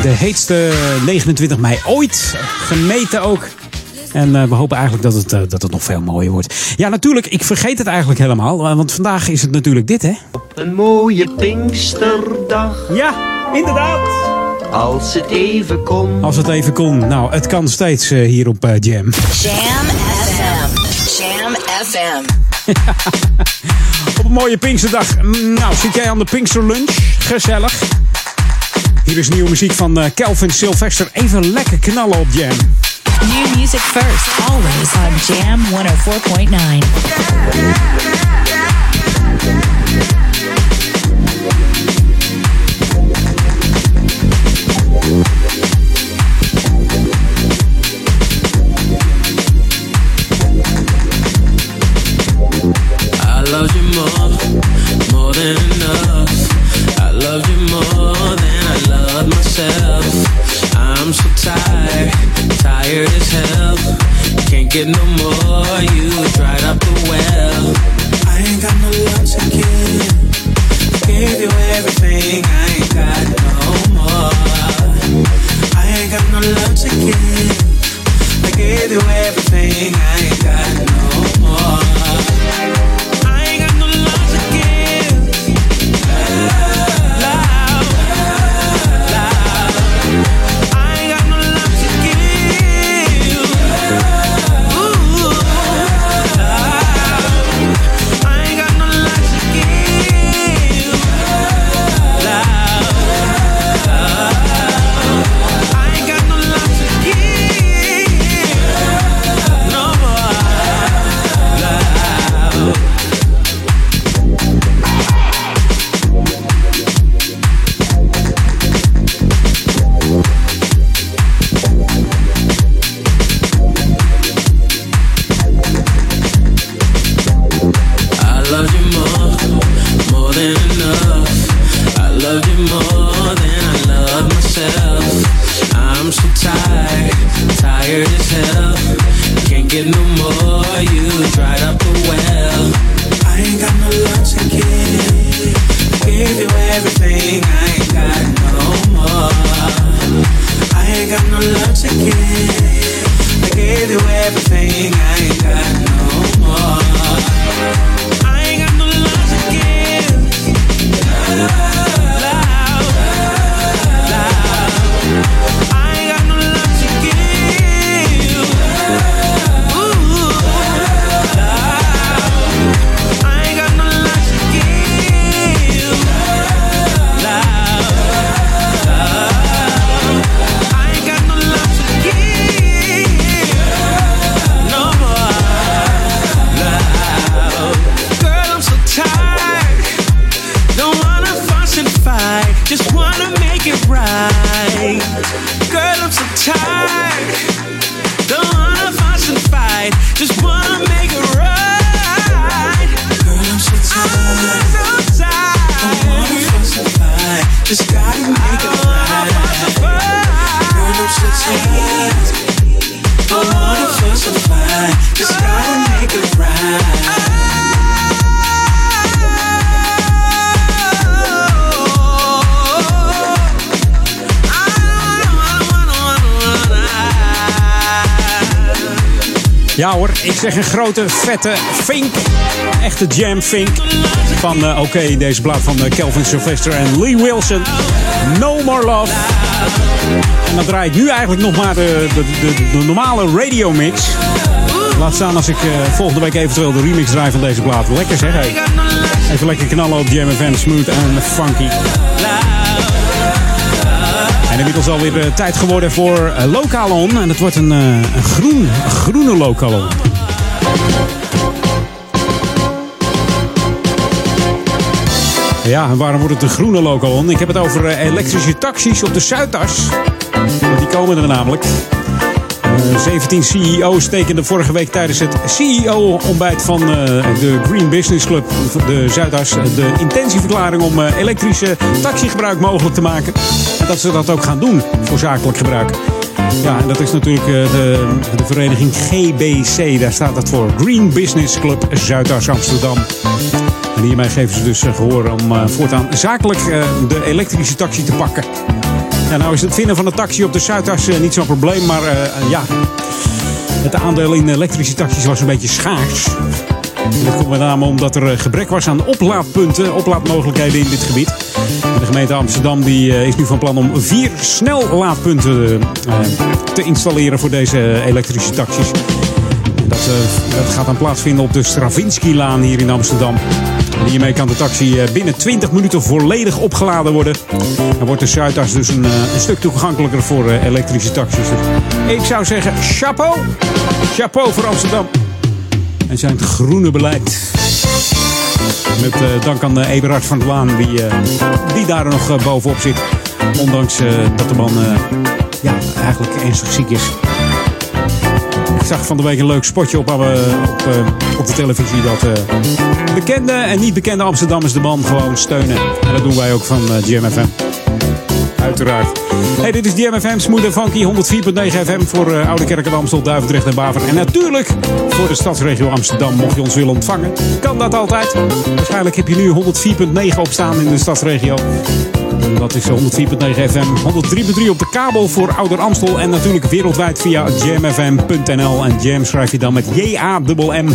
De heetste 29 mei ooit gemeten ook. En eh, we hopen eigenlijk dat het, eh, dat het nog veel mooier wordt. Ja, natuurlijk, ik vergeet het eigenlijk helemaal. eh, Want vandaag is het natuurlijk dit, hè? Een mooie Pinksterdag. Ja, inderdaad. Als het even kon. Als het even kon. Nou, het kan steeds hier op Jam. Jam FM. Jam FM. Op een mooie Pinksterdag. Mm, Nou, zit jij aan de Pinksterlunch? Gezellig. Hier is nieuwe muziek van eh, Calvin Sylvester. Even lekker knallen op Jam. New music first, always on Jam 104.9. I love you Ja hoor, ik zeg een grote, vette vink. Echte jam vink. Van, eh, oké, deze plaat van eh, Kelvin Sylvester en Lee Wilson. No More Love. En dan draai ik nu eigenlijk nog maar de, de, de, de normale radio mix. Laat staan als ik eh, volgende week eventueel de remix draai van deze plaat. Lekker zeg, hey. Even lekker knallen op Jam FM, smooth en funky. En inmiddels alweer eh, tijd geworden voor eh, Lokalon. En het wordt een, eh, een, groen, groene Lokalon. Ja, en waarom wordt het een groene Lokalon? Ik heb het over elektrische taxis op de Zuidas. Die komen er namelijk. Eh, 17 CEO's tekenden vorige week tijdens het CEO-ontbijt van eh, de Green Business Club, de Zuidas, de intentieverklaring om eh, elektrische taxigebruik mogelijk te maken. En dat ze dat ook gaan doen voor zakelijk gebruik. Ja, en dat is natuurlijk eh, de, de vereniging GBC, daar staat het voor. Green Business Club Zuidas Amsterdam. En hiermee geven ze dus eh, gehoor om voortaan zakelijk de elektrische taxi te pakken. Ja, nou is het vinden van een taxi op de Zuidas eh, niet zo'n probleem, maar eh, ja, het aandeel in elektrische taxis was een beetje schaars. Dat komt met name omdat er gebrek was aan oplaadpunten, oplaadmogelijkheden in dit gebied. De gemeente Amsterdam die, is nu van plan om vier snellaadpunten te installeren voor deze elektrische taxis. Dat, dat gaat dan plaatsvinden op de Stravinsky-laan hier in Amsterdam. Hiermee kan de taxi eh, binnen 20 minuten volledig opgeladen worden. Dan wordt de Zuidas dus een, eh, een stuk toegankelijker voor eh, elektrische taxis. Dus ik zou zeggen, chapeau! Chapeau voor Amsterdam. En zijn groene beleid. Met dank aan Eberhard van der Laan, die, die daar nog bovenop zit. Ondanks dat de man ja, eigenlijk ernstig ziek is. Zag van de week een leuk spotje op, op, eh, op de televisie dat eh, bekende en niet bekende Amsterdammers de man gewoon steunen. En dat doen wij ook van eh, GMFM. Uiteraard. Hey, dit is DMFM, Smooth en Funky, 104.9 FM voor eh, Oude Kerk en Amstel, Duivendrecht en Baver. En natuurlijk voor de stadsregio Amsterdam, mocht je ons willen ontvangen. Kan dat altijd. Waarschijnlijk heb je nu 104.9 opstaan in de stadsregio. Dat is 104.9 FM, 103.3 op de kabel voor Ouder Amstel. En natuurlijk wereldwijd via jamfm.nl. En jam schrijf je dan met J-A-M-M.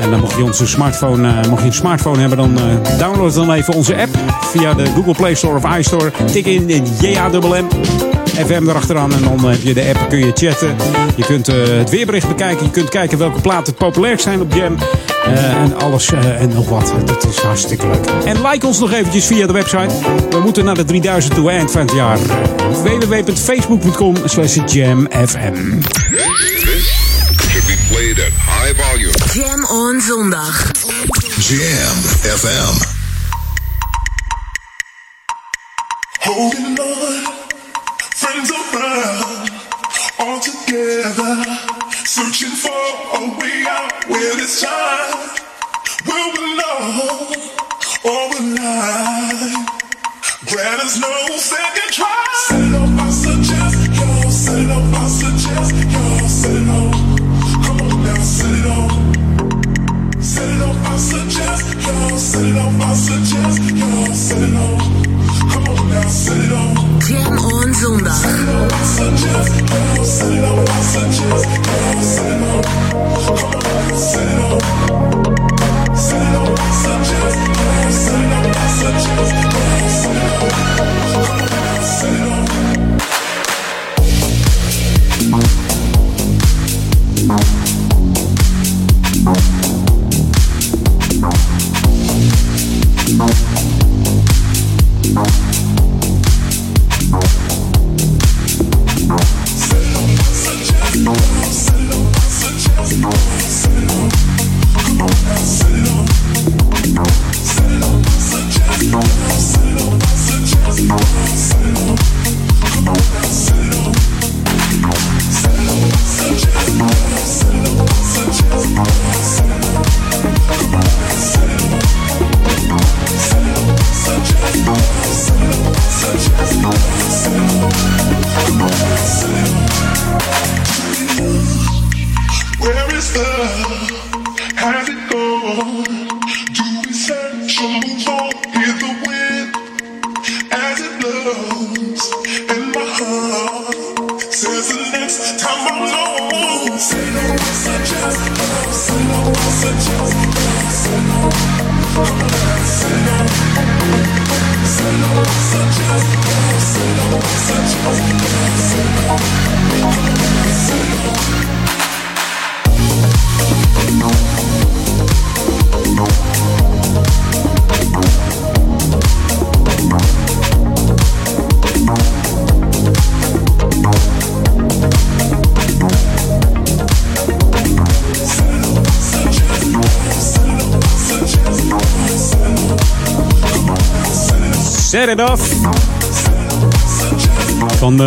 En dan mocht je onze smartphone, eh, mocht je een smartphone hebben, dan eh, download dan even onze app via de Google Play Store of iStore. Tik in JAMM. FM erachteraan en dan heb je de app, kun je chatten. Je kunt eh, het weerbericht bekijken. Je kunt kijken welke platen het populairst zijn op Jam. Eh, en alles eh, en nog wat. Dat is hartstikke leuk. En like ons nog eventjes via de website. We moeten naar de 3000 toe eind van het jaar. www.facebook.com slash jamfm. Jam on zondag. Jam FM. Holding on, friends around, all together, searching for a way out where this time will belong or will lie. Grant us no second try. Set it up, I Jam on zondag.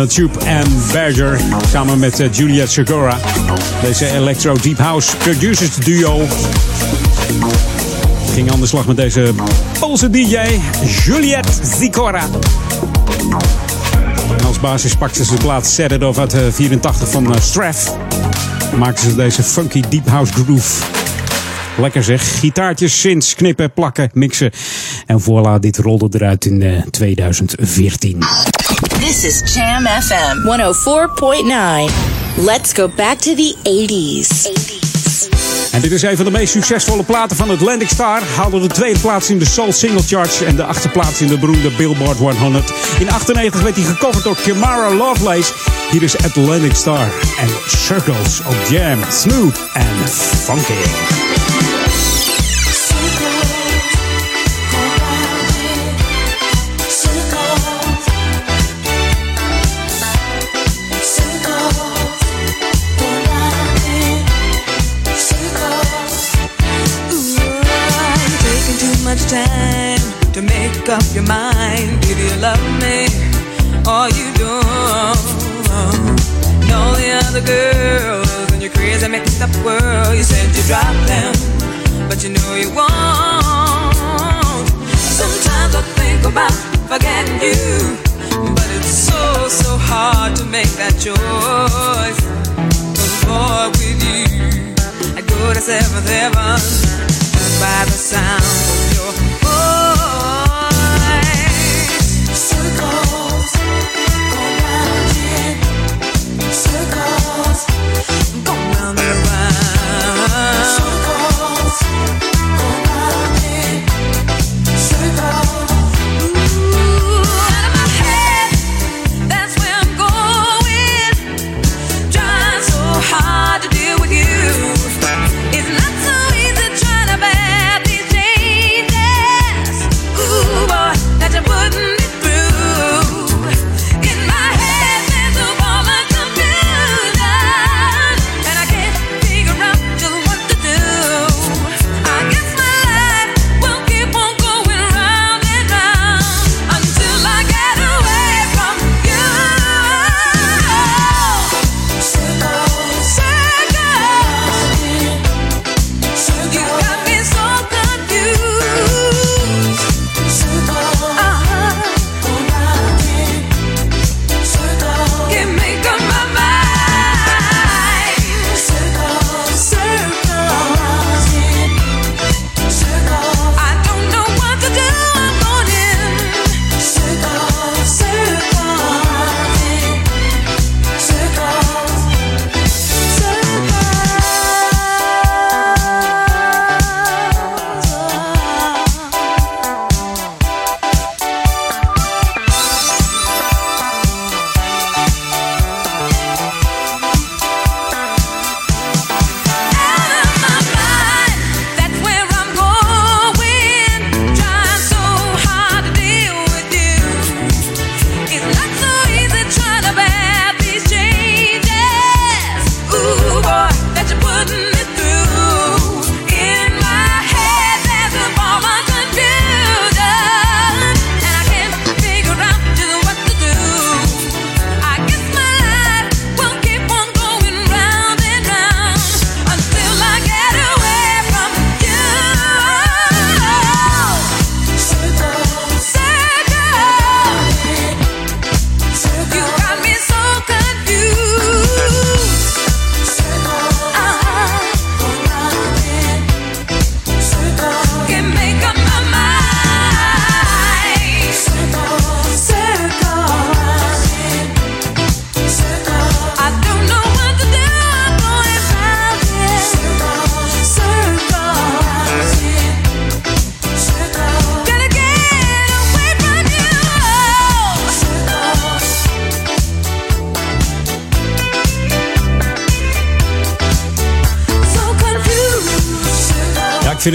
Tube en Berger. Samen met uh, Juliet Segura. Deze Electro Deep House Producers Duo. Ging aan de slag met deze Poolse DJ Juliet Zikora. Als basis pakten ze de plaat Set It Off uit uh, 84 van uh, Straff. Maakten ze deze funky Deep House groove. Lekker zeg. Gitaartjes, synths, knippen, plakken, mixen. En voilà, dit rolde eruit in uh, 2014. This is Jam FM 104.9. Let's go back to the 80s. En dit is een van de meest succesvolle platen van Atlantic Star. Haalde de tweede plaats in de Soul Single Charts en de achtste plaats in de beroemde Billboard 100. In 98 werd hij gecoverd door Kimara Lovelace. Hier is Atlantic Star en Circles op Jam. Smooth en funky. Up your mind. Do you love me or you don't? And all the other girls in your crazy mixed up world, you said you drop them, but you know you won't. Sometimes I think about forgetting you, but it's so, so hard to make that choice. But boy, with you, I go to seventh heaven by the sound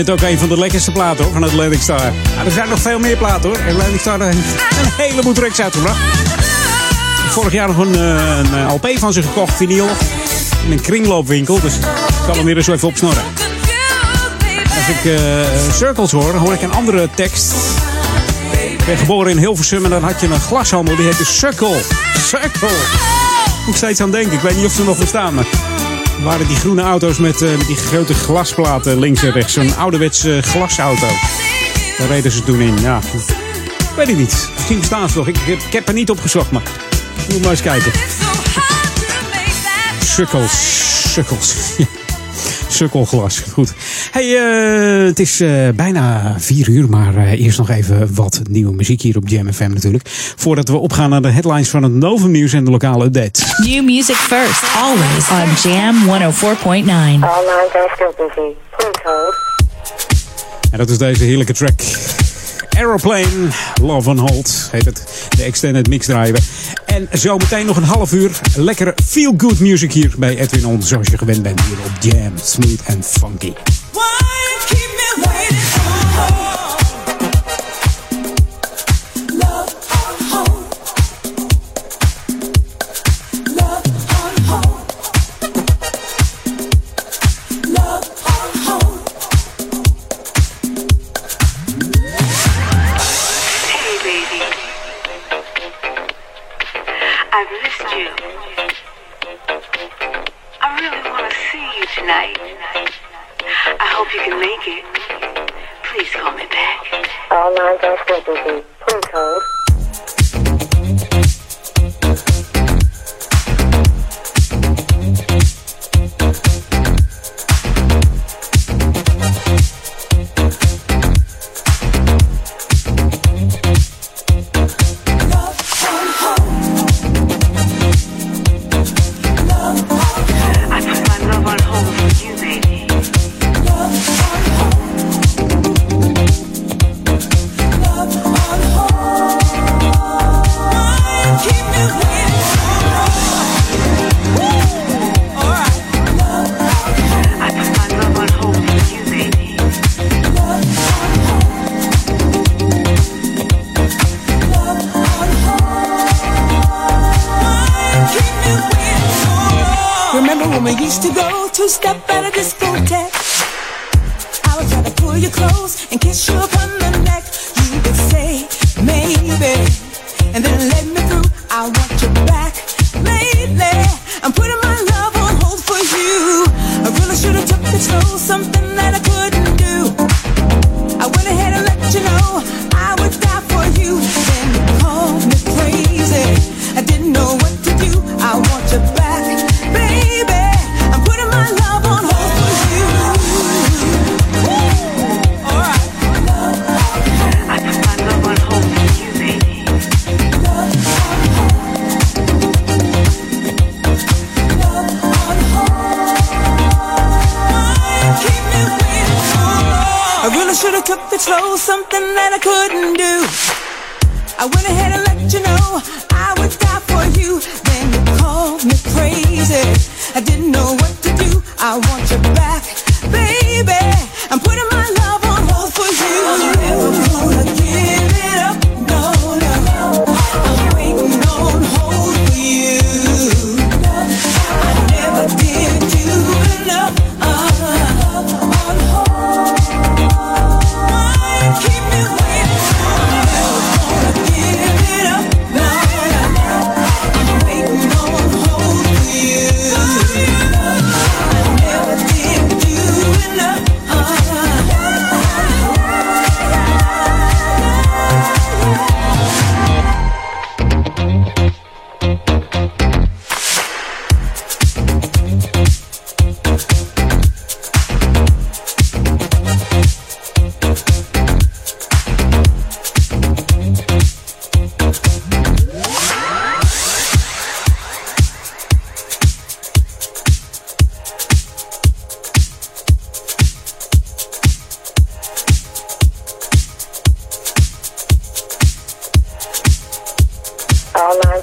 vind het ook een van de lekkerste platen van Atlantic Star. Maar er zijn nog veel meer platen hoor. Atlantic Star heeft [LAUGHS] een heleboel tracks uitgebracht. Vorig jaar nog een, eh, een LP van ze gekocht, vinyl. In een kringloopwinkel, dus ik zal hem weer eens even opsnorren. Als ik eh, Circles hoor, hoor ik een andere tekst. Ik ben geboren in Hilversum en dan had je een glashandel, die heette Circle. Circle. Moet steeds aan denken, ik weet niet of ze nog bestaan, maar... waren die groene auto's met, eh, met die grote glasplaten links en rechts. Zo'n ouderwetse glasauto. Daar reden ze toen in, ja. Ik weet het niet. Misschien bestaan ze nog. Ik, ik, ik heb er niet op gezocht, maar... Moet maar eens kijken. Sukkels. Sukkels. [LAUGHS] Sukkelglas. Goed. Hey, eh, het is eh, bijna vier uur, maar eh, eerst nog even wat nieuwe muziek hier op Jam FM natuurlijk. Voordat we opgaan naar de headlines van het Novum Nieuws en de lokale update. New music first, always on Jam 104.9. All busy. Please hold. En dat is deze heerlijke track. Aeroplane, Love on Hold heet het. De extended mix draaien we. En zometeen nog een half uur lekkere feel-good music hier bij Edwin On. Zoals je gewend bent hier op Jam. Smooth and funky. Hey, I hope you can make it. Please call me back. All lines are busy. Please hold. And kiss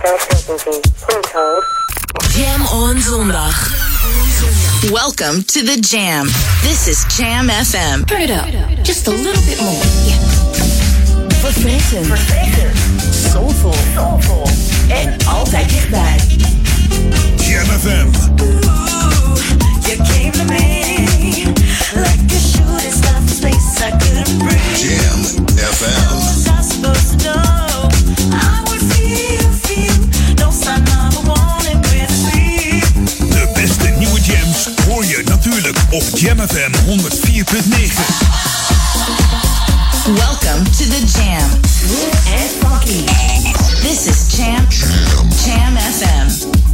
All lines are still busy. Please hold. Jam on zondag. Welcome to the Jam. This is Jam FM. Turn it up. Just a little bit more. Yeah. Verfrissend. Soulful. Soulful. En altijd dichtbij. Jam FM. You came to me like a shooting star from space. I couldn't breathe. Jam FM. Was I supposed to know? I op Jam FM 104.9. Welcome to the Jam. and funky. This is Jam. Jam FM.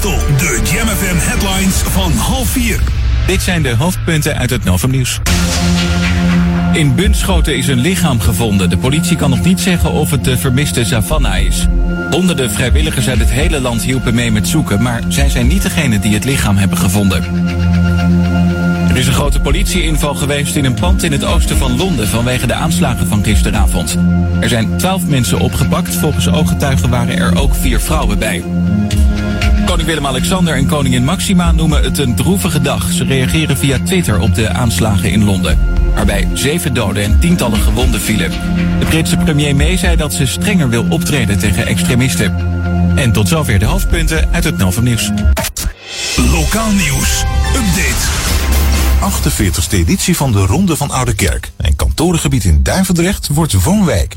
De Jam FM headlines van half vier. Dit zijn de hoofdpunten uit het Novum Nieuws. In Bunschoten is een lichaam gevonden. De politie kan nog niet zeggen of het de vermiste Savannah is. Honderden vrijwilligers uit het hele land hielpen mee met zoeken, maar zij zijn niet degene die het lichaam hebben gevonden. Er is een grote politieinval geweest in een pand in het oosten van Londen vanwege de aanslagen van gisteravond. Er zijn twaalf mensen opgepakt. Volgens ooggetuigen waren er ook vier vrouwen bij. Koning Willem-Alexander en koningin Maxima noemen het een droevige dag. Ze reageren via Twitter op de aanslagen in Londen. Waarbij zeven doden en tientallen gewonden vielen. De Britse premier May zei dat ze strenger wil optreden tegen extremisten. En tot zover de hoofdpunten uit het Novum Nieuws. Lokaal nieuws. Update. 48e editie van de Ronde van Oude Kerk. Een kantorengebied in Duivendrecht wordt woonwijk.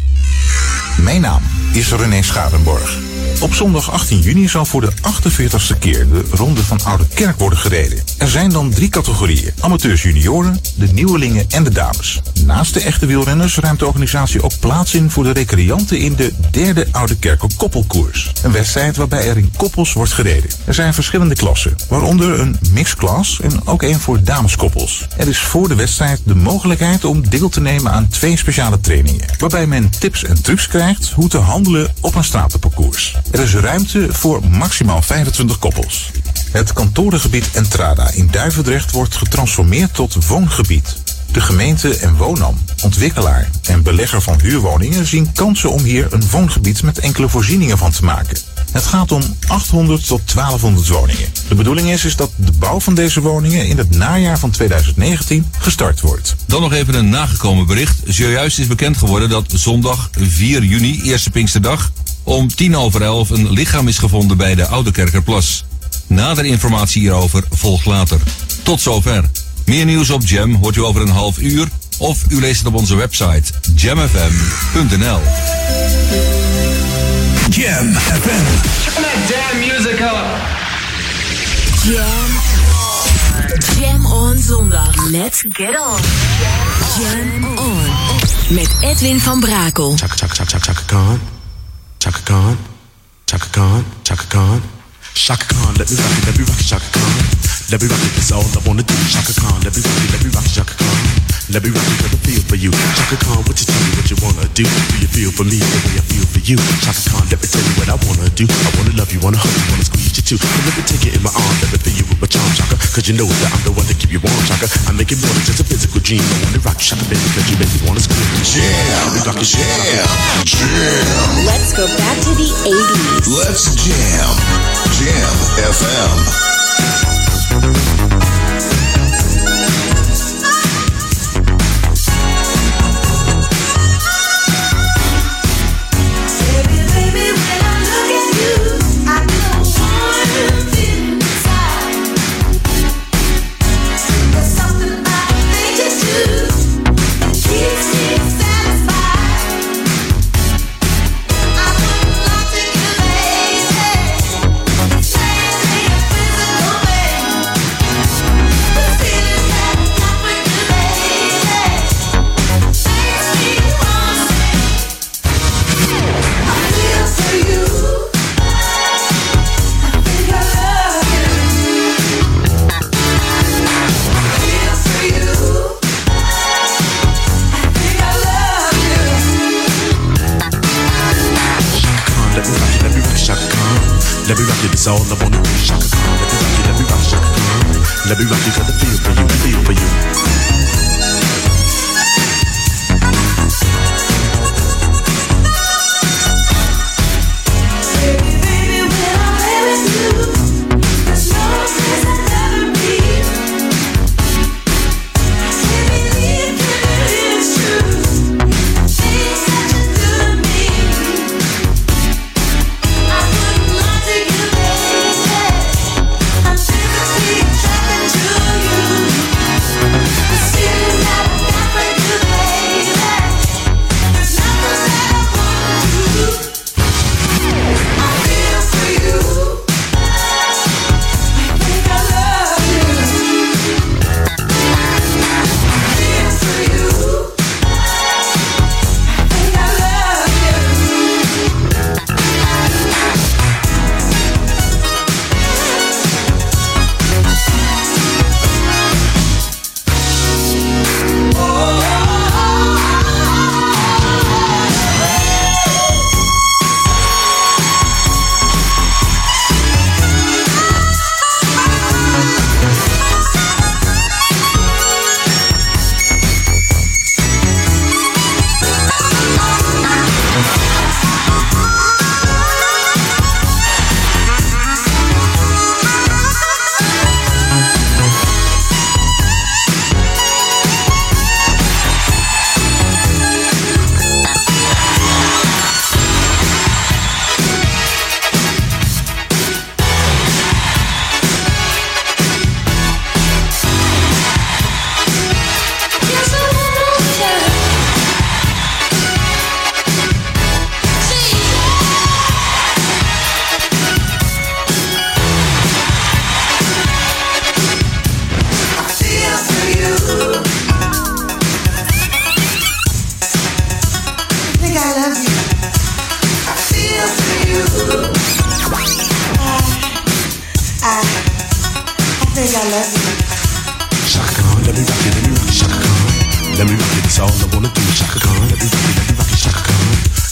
Mijn naam is René Scharenborg. Op zondag 18 juni zal voor de 48ste keer de Ronde van Oude Kerk worden gereden. Er zijn dan drie categorieën. Amateurs junioren, de nieuwelingen en de dames. Naast de echte wielrenners ruimt de organisatie ook plaats in voor de recreanten in de derde Oude Kerk koppelkoers. Een wedstrijd waarbij er in koppels wordt gereden. Er zijn verschillende klassen, waaronder een mixclass en ook een voor dameskoppels. Er is voor de wedstrijd de mogelijkheid om deel te nemen aan twee speciale trainingen. Waarbij men tips en trucs krijgt hoe te handelen op een stratenparcours. Er is ruimte voor maximaal 25 koppels. Het kantorengebied Entrada in Duivendrecht wordt getransformeerd tot woongebied. De gemeente en Woonam, ontwikkelaar en belegger van huurwoningen zien kansen om hier een woongebied met enkele voorzieningen van te maken. Het gaat om 800 tot 1200 woningen. De bedoeling is, is dat de bouw van deze woningen in het najaar van 2019 gestart wordt. Dan nog even een nagekomen bericht. Zojuist is bekend geworden dat zondag 4 juni, eerste Pinksterdag, om tien over elf een lichaam is gevonden bij de Oude Kerkerplas. Nader informatie hierover volgt later. Tot zover. Meer nieuws op Jam hoort u over een half uur of u leest het op onze website jamfm.nl. Jam FM. Turn that damn music up. Jam. Jam on zondag. Let's get on. Jam on. Met Edwin van Brakel. Chaka chaka chaka chaka. Chaka Khan. Chaka Khan. Chaka Khan. Shaka Khan, let me rock it, let me rock it, Shaka Khan. Let me rock it, that's all I wanna do. Shaka Khan, let me rock it, let me rock it, Shaka Khan. Let me rock it, cause I feel for you. Shaka Khan, what you tell me what you wanna do? Do you feel for me the way I feel for you? Shaka Khan, let me tell you what I wanna do. I wanna love you, wanna hug you, wanna squeeze you too. So let me take it in my arms, let me fill you with my charm, Shaka. Cause you know that I'm the one to keep you warm, Shaka. I make it more than just a physical dream. I wanna rock you, Shaka, baby, cause you make me wanna scream. Jam, Let rock it, jam, jam. Let's go back to the 80s. Let's jam. Jam FM. All I wanna do. Shaka let me rock let me rock Shaka. Let me rock you, got the feel for you.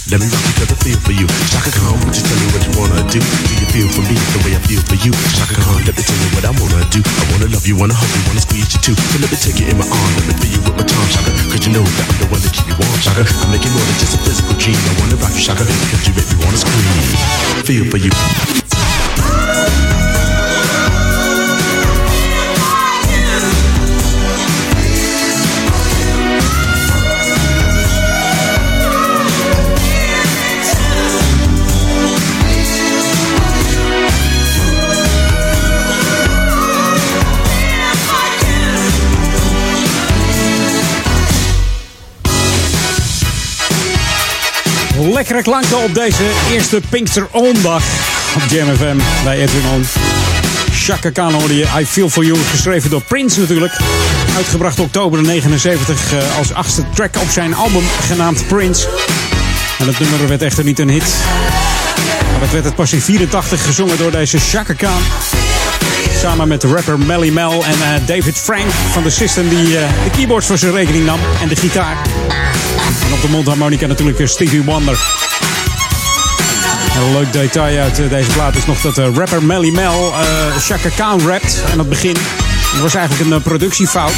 Let me rock you 'cause I feel for you. Shaka Khan, would you tell me what you wanna do? Do you feel for me the way I feel for you? Shaka Khan, let me tell you what I wanna do. I wanna love you, wanna hug you, wanna squeeze you too. So let me take you in my arm, let me feel you with my tongue, Shaka. Cause you know that I'm the one that keep you warm, Shaka. I make it more than just a physical dream. I wanna rock you, Shaka, cause you make me wanna scream. Feel for you. Lekkere klanken op deze eerste Pinksterondag op Jam FM bij Edwin On. Chaka Khan hoorde je I Feel For You, geschreven door Prince natuurlijk. Uitgebracht oktober 79 eh, als achtste track op zijn album genaamd Prince. En het nummer werd echter niet een hit. Maar het werd het pas in 84 gezongen door deze Chaka Khan. Samen met rapper Melly Mel en eh, David Frank van de System die eh, de keyboards voor zijn rekening nam en de gitaar. Op de mondharmonica natuurlijk eh, Stevie Wonder. En een leuk detail uit eh, deze plaat is nog dat eh, rapper Melly Mel eh Chaka Khan rapt aan het begin. Dat was eigenlijk een productiefout.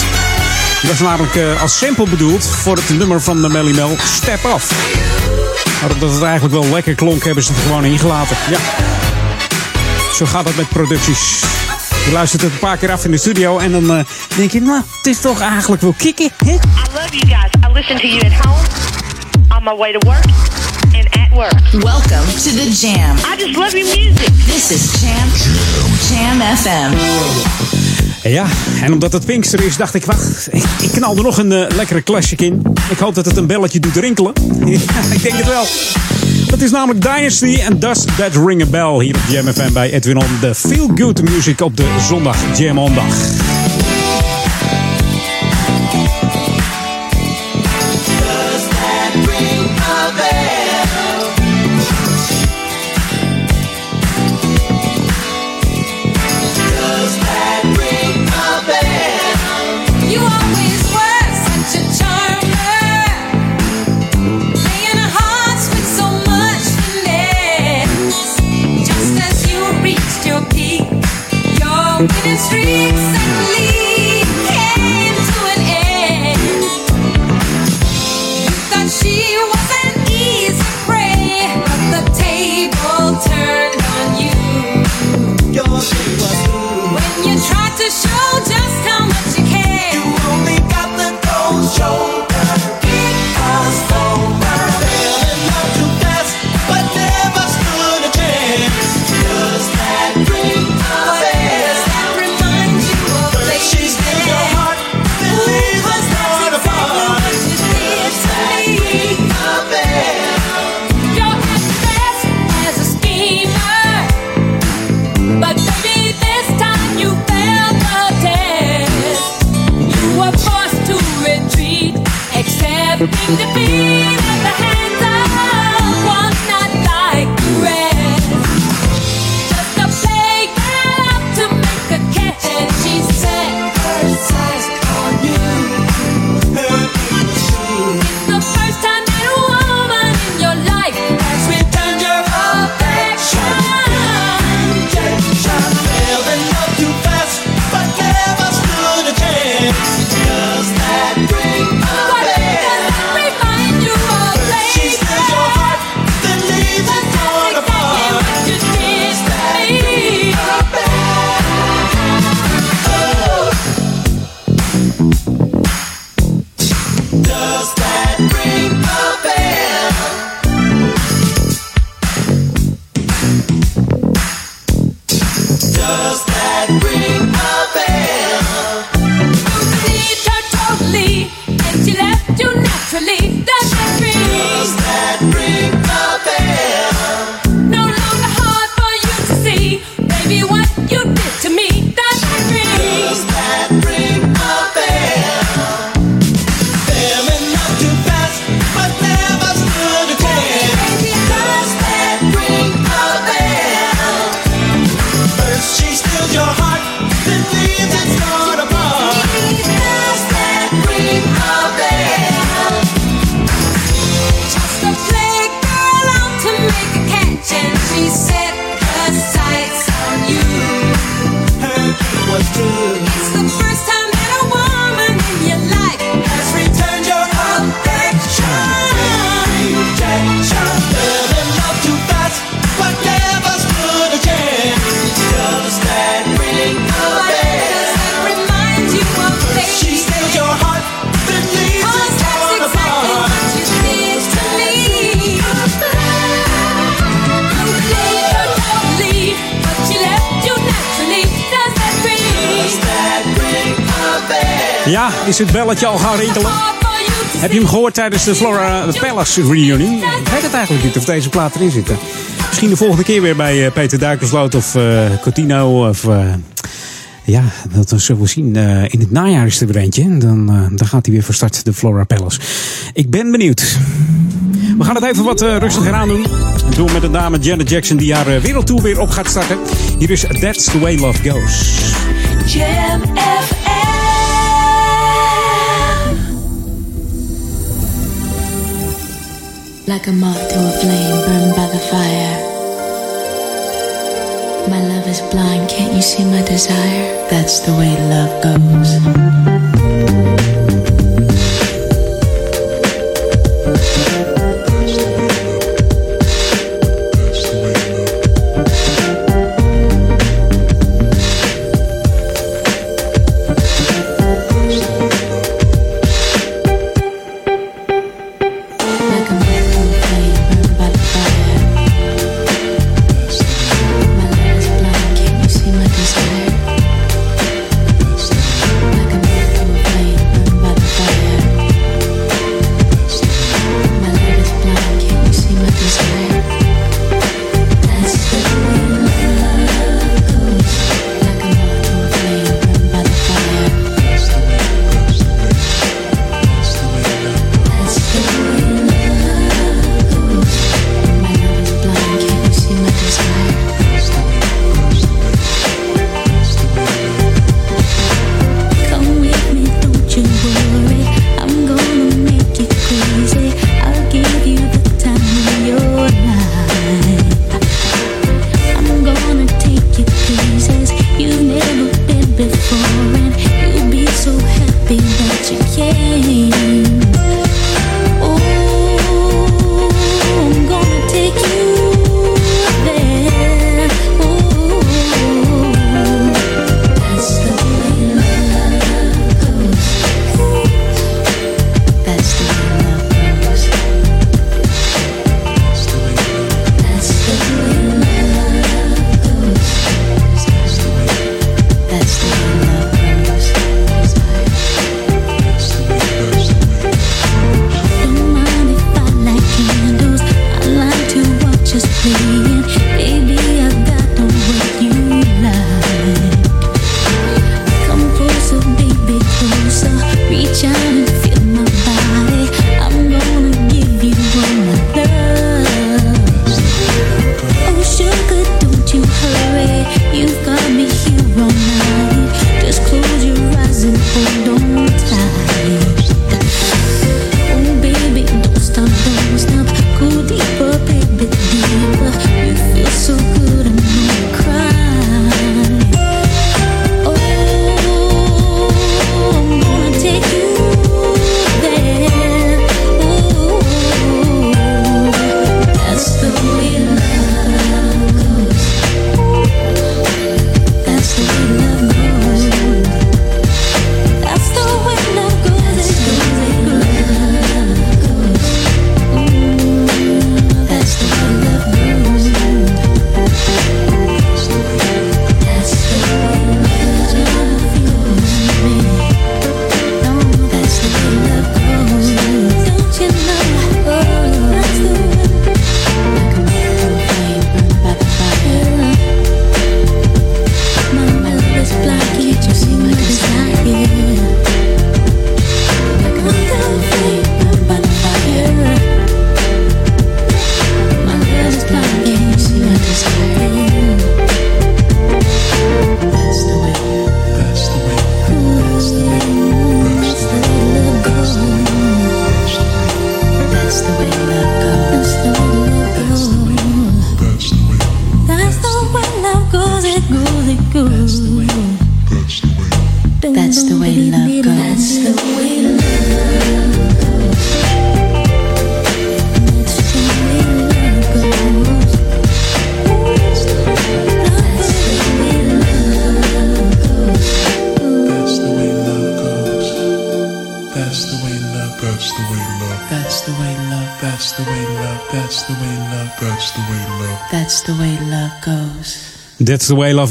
Die was namelijk eh, als sample bedoeld voor het nummer van de Melly Mel Step Off. Maar omdat het eigenlijk wel lekker klonk, hebben ze het gewoon ingelaten. Ja. Zo gaat het met producties. Je luistert het een paar keer af in de studio en dan denk je, nou, het is toch eigenlijk wel kicken? I love you guys. I listen to you at home, on my way to work, and at work. Welcome to the Jam. I just love your music. This is Jam. Jam FM. Ja, en omdat het Pinkster is, dacht ik, wacht, ik, knal er nog een eh, lekkere classic in. Ik hoop dat het een belletje doet rinkelen. [LAUGHS] ja, ik denk het wel. Dat is namelijk Dynasty en Does That Ring a Bell hier op Jam FM bij Edwin On. De Feel Good Music op de zondag Jam On dag. Dream. plaatje al gaan rinkelen. Heb je hem gehoord tijdens de Flora Palace reunion? Ik weet het eigenlijk niet of deze plaat erin zitten. Misschien de volgende keer weer bij eh, Peter Duikersloot of eh, uh, Cotino of... Uh, ja, dat zullen we zien. In het najaar is er weer eentje. Dan, dan gaat hij weer voor start, de Flora Palace. Ik ben benieuwd. We gaan het even wat rustiger aan doen. Door met de dame Janet Jackson die haar wereldtour weer op gaat starten. Hier is That's the Way Love Goes. Jam. like a moth to a flame burned by the fire. My love is blind, can't you see my desire? That's the way love goes.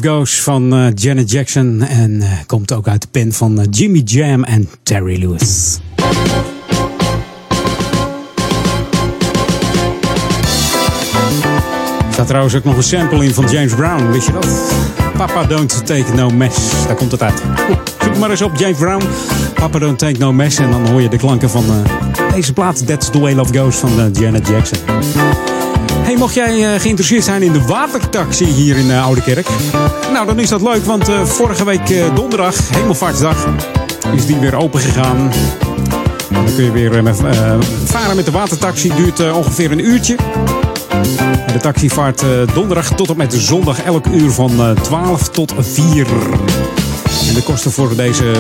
Love Goes van eh, Janet Jackson. En eh, komt ook uit de pen van eh, Jimmy Jam en Terry Lewis. Er staat trouwens ook nog een sample in van James Brown, wist je dat? Papa Don't Take No Mess, daar komt het uit. Zoek maar eens op James Brown, Papa Don't Take No Mess. En dan hoor je de klanken van deze plaat, That's the Way Love Goes van Janet Jackson. Mocht jij eh, geïnteresseerd zijn in de watertaxi hier in uh, Oude Kerk? Nou, dan is dat leuk, want eh, vorige week eh, donderdag, Hemelvaartsdag, is die weer open gegaan. Dan kun je weer eh, eh, varen met de watertaxi. Duurt eh, ongeveer een uurtje. De taxi vaart eh, donderdag tot en met zondag elk uur van eh, 12 tot 4. En de kosten voor deze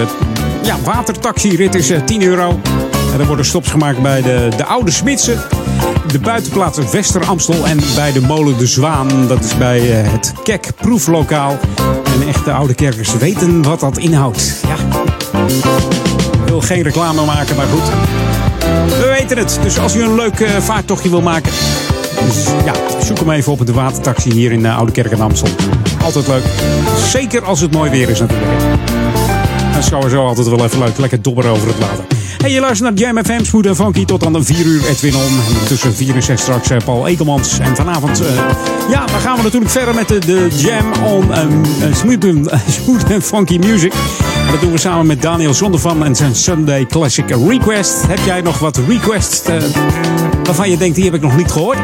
ja, watertaxirit is eh, 10 euro. Er worden stops gemaakt bij de, de Oude Smitsen, de buitenplaats Wester Amstel en bij de molen De Zwaan. Dat is bij eh, het Kek Proeflokaal. En echte oude kerkers weten wat dat inhoudt. Ja. Ik wil geen reclame maken, maar goed. We weten het. Dus als u een leuk eh, vaarttochtje wil maken. Dus ja, zoek hem even op de watertaxi hier in eh, Oude Kerk en Amstel. Altijd leuk. Zeker als het mooi weer is natuurlijk. Dat is sowieso altijd wel even leuk. Lekker dobberen over het water. Hey, je luistert naar Jam FM, Smooth en Funky. Tot aan de 4 uur Edwin On. En Tussen 4 en 6 straks eh, Paul Ekelmans. En vanavond, eh, ja, dan gaan we natuurlijk verder met de, de Jam On um, smooth, en- Funky Music. En dat doen we samen met Daniel Zondervan en zijn Sunday Classic Request. Heb jij nog wat requests eh, waarvan je denkt, die heb ik nog niet gehoord?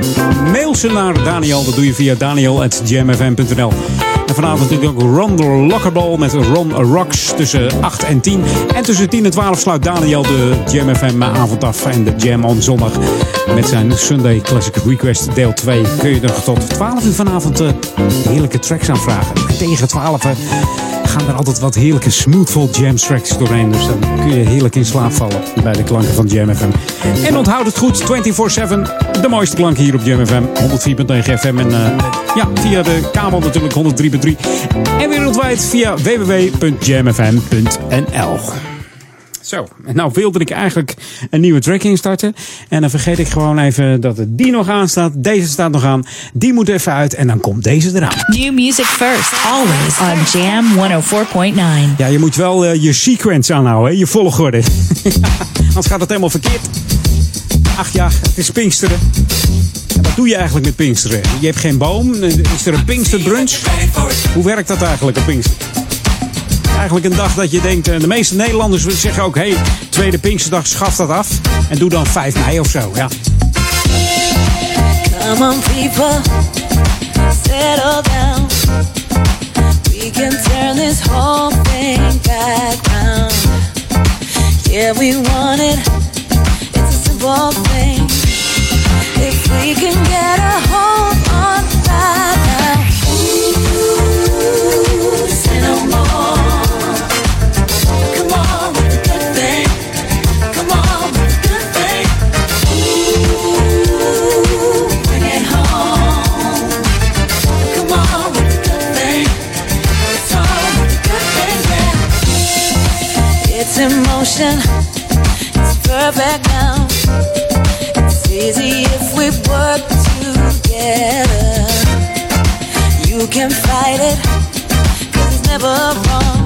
Mail ze naar Daniel. Dat doe je via daniel.jamfm.nl. En vanavond natuurlijk ook Ron de Lockerball met Ron Rocks tussen 8 en 10. En tussen 10 en 12 sluit Daniel de Jam FM avond af. En de Jam on zondag met zijn Sunday Classic Request deel 2. Kun je er tot 12 uur vanavond eh, heerlijke tracks aanvragen. En tegen 12 eh, gaan er altijd wat heerlijke smoothful jam tracks doorheen. Dus dan kun je heerlijk in slaap vallen bij de klanken van Jam FM. En onthoud het goed, 24-7. De mooiste klanken hier op Jam FM. 104.9 FM. En eh, ja, via de kabel natuurlijk 103.3. En wereldwijd via www.jamfm.nl. Zo, en nou wilde ik eigenlijk een nieuwe track instarten. En dan vergeet ik gewoon even dat het die nog aan staat. Deze staat nog aan. Die moet even uit en dan komt deze eraan. New music first, always on Jam 104.9. Ja, je moet wel eh, je sequence aanhouden, hè? je volgorde. [LAUGHS] Anders gaat het helemaal verkeerd. Ach ja, het is Pinksteren. En wat doe je eigenlijk met Pinksteren? Je hebt geen boom. Is er een Pinksterbrunch? Hoe werkt dat eigenlijk op Pinksteren? Eigenlijk een dag dat je denkt, eh, de meeste Nederlanders zeggen ook, hey, tweede Pinksterdag, schaf dat af. En doe dan 5 mei of zo, ja. Come on, people, settle down. We can turn this whole thing back round. Yeah, we want it. It's a simple thing. If we can get a hold on right now. In motion. It's perfect now. It's easy if we work together. You can fight it, 'cause it's never wrong.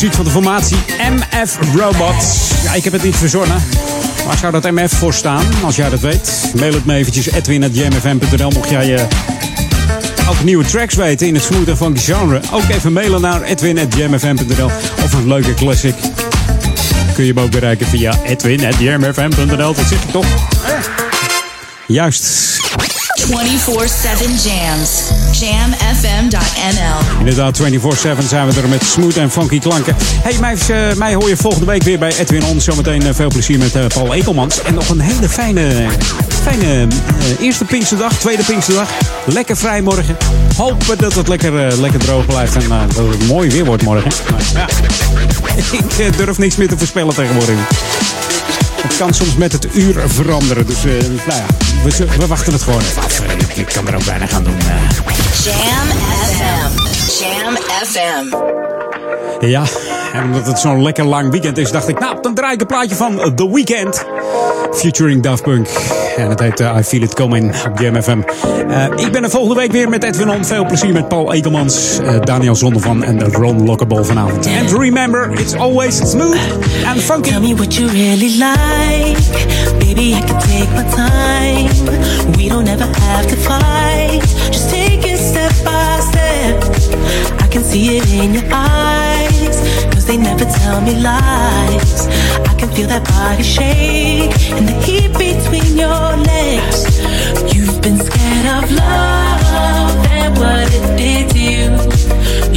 Muziek van de formatie MF Robots. Ja, ik heb het niet verzonnen. Waar zou dat MF voor staan? Als jij dat weet, mail het me eventjes edwin.jmfm.nl mocht jij je ook nieuwe tracks weten in het smooth funky genre? Ook even mailen naar edwin.jamfm.nl of een leuke classic. Kun je hem ook bereiken via edwin.jamfm.nl. Dat ik toch? Juist. 24-7 jams. Jamfm.nl. Inderdaad, 24-7 zijn we er met smooth en funky klanken. Hey, mij, eh, mij hoor je volgende week weer bij Edwin On. Zometeen eh, veel plezier met eh, Paul Ekelmans. En nog een hele fijne, fijne eerste Pinksterdag, tweede Pinksterdag. Lekker vrij morgen. Hopen dat het lekker, lekker droog blijft en dat het mooi weer wordt morgen. Maar ja, [LAUGHS] ik durf niks meer te voorspellen tegenwoordig. Het kan soms met het uur veranderen. Dus nou ja, we, we wachten het gewoon even af. Ik kan er ook weinig aan doen. eh. Jam FM. Jam FM. Ja, en omdat het zo'n lekker lang weekend is, dacht ik, nou, dan draai ik een plaatje van The Weeknd. Featuring Daft Punk. En het heet eh, I Feel It Coming op Jam FM. Eh, ik ben er volgende week weer met Edwin On. Veel plezier met Paul Ekelmans, eh, Daniel Zondervan en Ron Lockable vanavond. And remember, it's always smooth and funky. Tell me what you really like. Baby, I can take my time. We don't ever have to fight. Just take it step by step. I can see it in your eyes. Cause they never tell me lies. I can feel that body shake and the heat between your legs. You've been scared of love and what it did to you.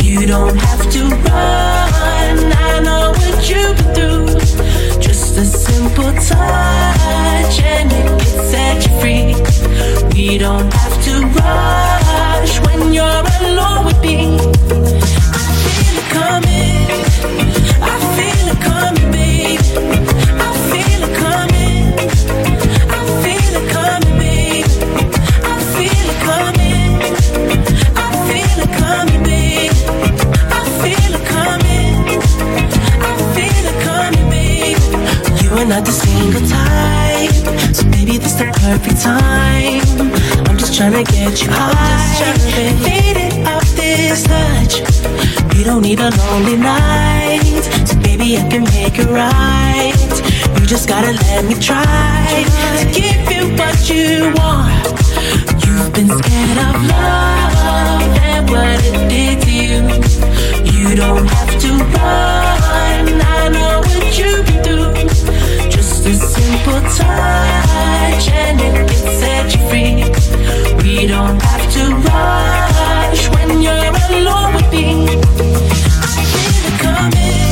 You don't have to run. I know what you've been through. Just a simple touch and it can set you free. We don't have to rush when you're alone with me. To get you high, faded off this touch. You don't need a lonely night, so baby I can make it right. You just gotta let me try to give you what you want. You've been scared of love and what it did to you. You don't have to run. I know what you've been through. A simple touch and it can set you free. We don't have to rush when you're alone with me. I coming.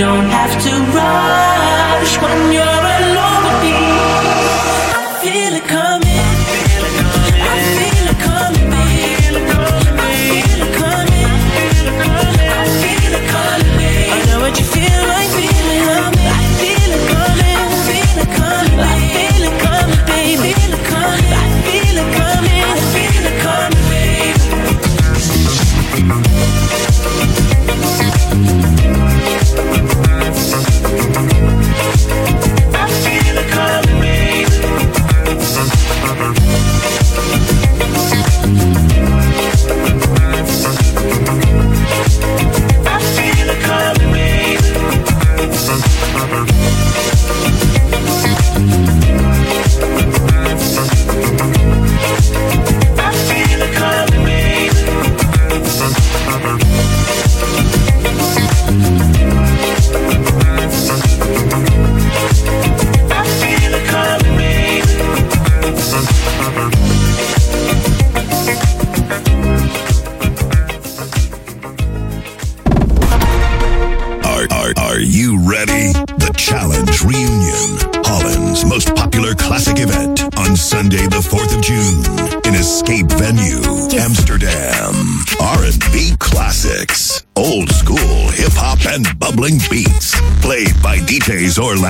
Don't have to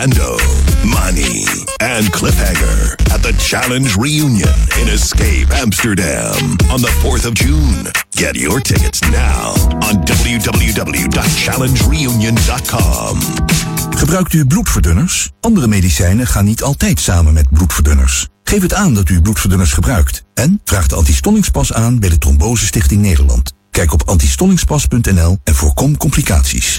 Orlando, Money, and Cliffhanger at the Challenge Reunion in Escape Amsterdam on the 4th of June. Get your tickets now on www.challengereunion.com. Gebruikt u bloedverdunners? Andere medicijnen gaan niet altijd samen met bloedverdunners. Geef het aan dat u bloedverdunners gebruikt. En vraag de antistollingspas aan bij de Trombose Stichting Nederland. Kijk op antistollingspas.nl en voorkom complicaties.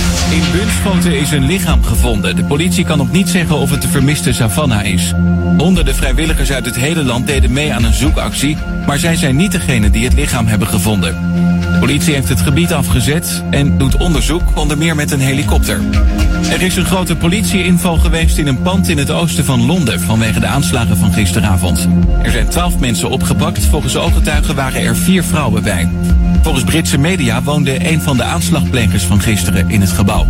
In Bunschoten is een lichaam gevonden. De politie kan nog niet zeggen of het de vermiste Savannah is. Honderden vrijwilligers uit het hele land deden mee aan een zoekactie, maar zij zijn niet degene die het lichaam hebben gevonden. De politie heeft het gebied afgezet en doet onderzoek, onder meer met een helikopter. Er is een grote politieinval geweest in een pand in het oosten van Londen vanwege de aanslagen van gisteravond. Er zijn twaalf mensen opgepakt. Volgens ooggetuigen waren er vier vrouwen bij. Volgens Britse media woonde een van de aanslagplegers van gisteren in het gebouw.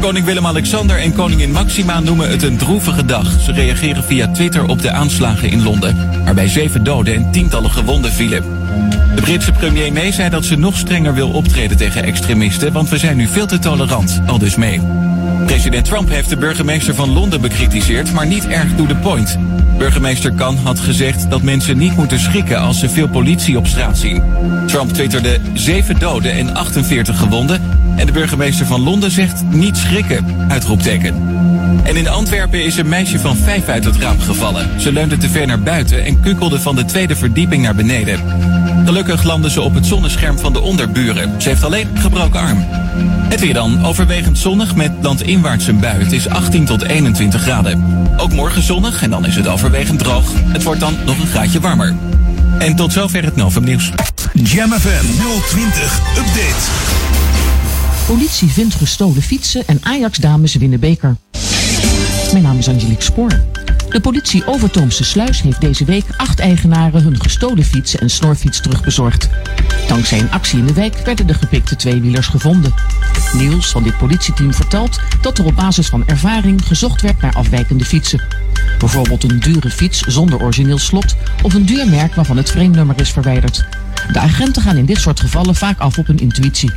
Koning Willem-Alexander en koningin Maxima noemen het een droevige dag. Ze reageren via Twitter op de aanslagen in Londen, waarbij zeven doden en tientallen gewonden vielen. De Britse premier May zei dat ze nog strenger wil optreden tegen extremisten, want we zijn nu veel te tolerant, al dus mee. President Trump heeft de burgemeester van Londen bekritiseerd, maar niet erg to the point. Burgemeester Kan had gezegd dat mensen niet moeten schrikken als ze veel politie op straat zien. Trump twitterde 7 doden en 48 gewonden. En de burgemeester van Londen zegt niet schrikken, uitroepteken. En in Antwerpen is een meisje van vijf uit het raam gevallen. Ze leunde te ver naar buiten en kukkelde van de tweede verdieping naar beneden. Gelukkig landde ze op het zonnescherm van de onderburen. Ze heeft alleen een gebroken arm. Het weer dan, overwegend zonnig met landinwaarts een bui. Het is 18 tot 21 graden. Ook morgen zonnig en dan is het overwegend droog. Het wordt dan nog een graadje warmer. En tot zover het Novum Nieuws. Jam FM 020 Update. Politie vindt gestolen fietsen en Ajax-dames winnen beker. Mijn naam is Angelique Spoor. De politie Overtoomse Sluis heeft deze week acht eigenaren hun gestolen fiets en snorfiets terugbezorgd. Dankzij een actie in de wijk werden de gepikte tweewielers gevonden. Niels van dit politieteam vertelt dat er op basis van ervaring gezocht werd naar afwijkende fietsen. Bijvoorbeeld een dure fiets zonder origineel slot of een duur merk waarvan het frame-nummer is verwijderd. De agenten gaan in dit soort gevallen vaak af op hun intuïtie.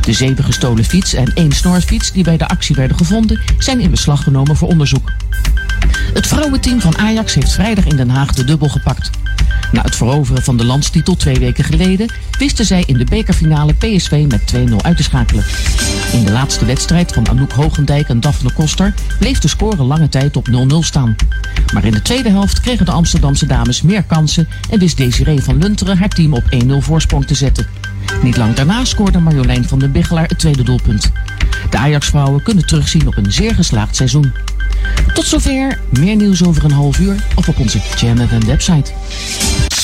De zeven gestolen fiets en één snorfiets die bij de actie werden gevonden zijn in beslag genomen voor onderzoek. Het vrouwenteam van Ajax heeft vrijdag in Den Haag de dubbel gepakt. Na het veroveren van de landstitel twee weken geleden wisten zij in de bekerfinale PSV met 2-0 uit te schakelen. In de laatste wedstrijd van Anouk Hogendijk en Daphne Koster bleef de score lange tijd op 0-0 staan. Maar in de tweede helft kregen de Amsterdamse dames meer kansen en wist Desiree van Lunteren haar team op 1-0 voorsprong te zetten. Niet lang daarna scoorde Marjolein van den Biggelaar het tweede doelpunt. De Ajax-vrouwen kunnen terugzien op een zeer geslaagd seizoen. Tot zover, meer nieuws over een half uur of op onze Jam FM website.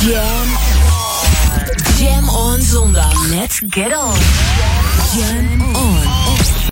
Jam. Jam on zondag. Let's get on. Jam on.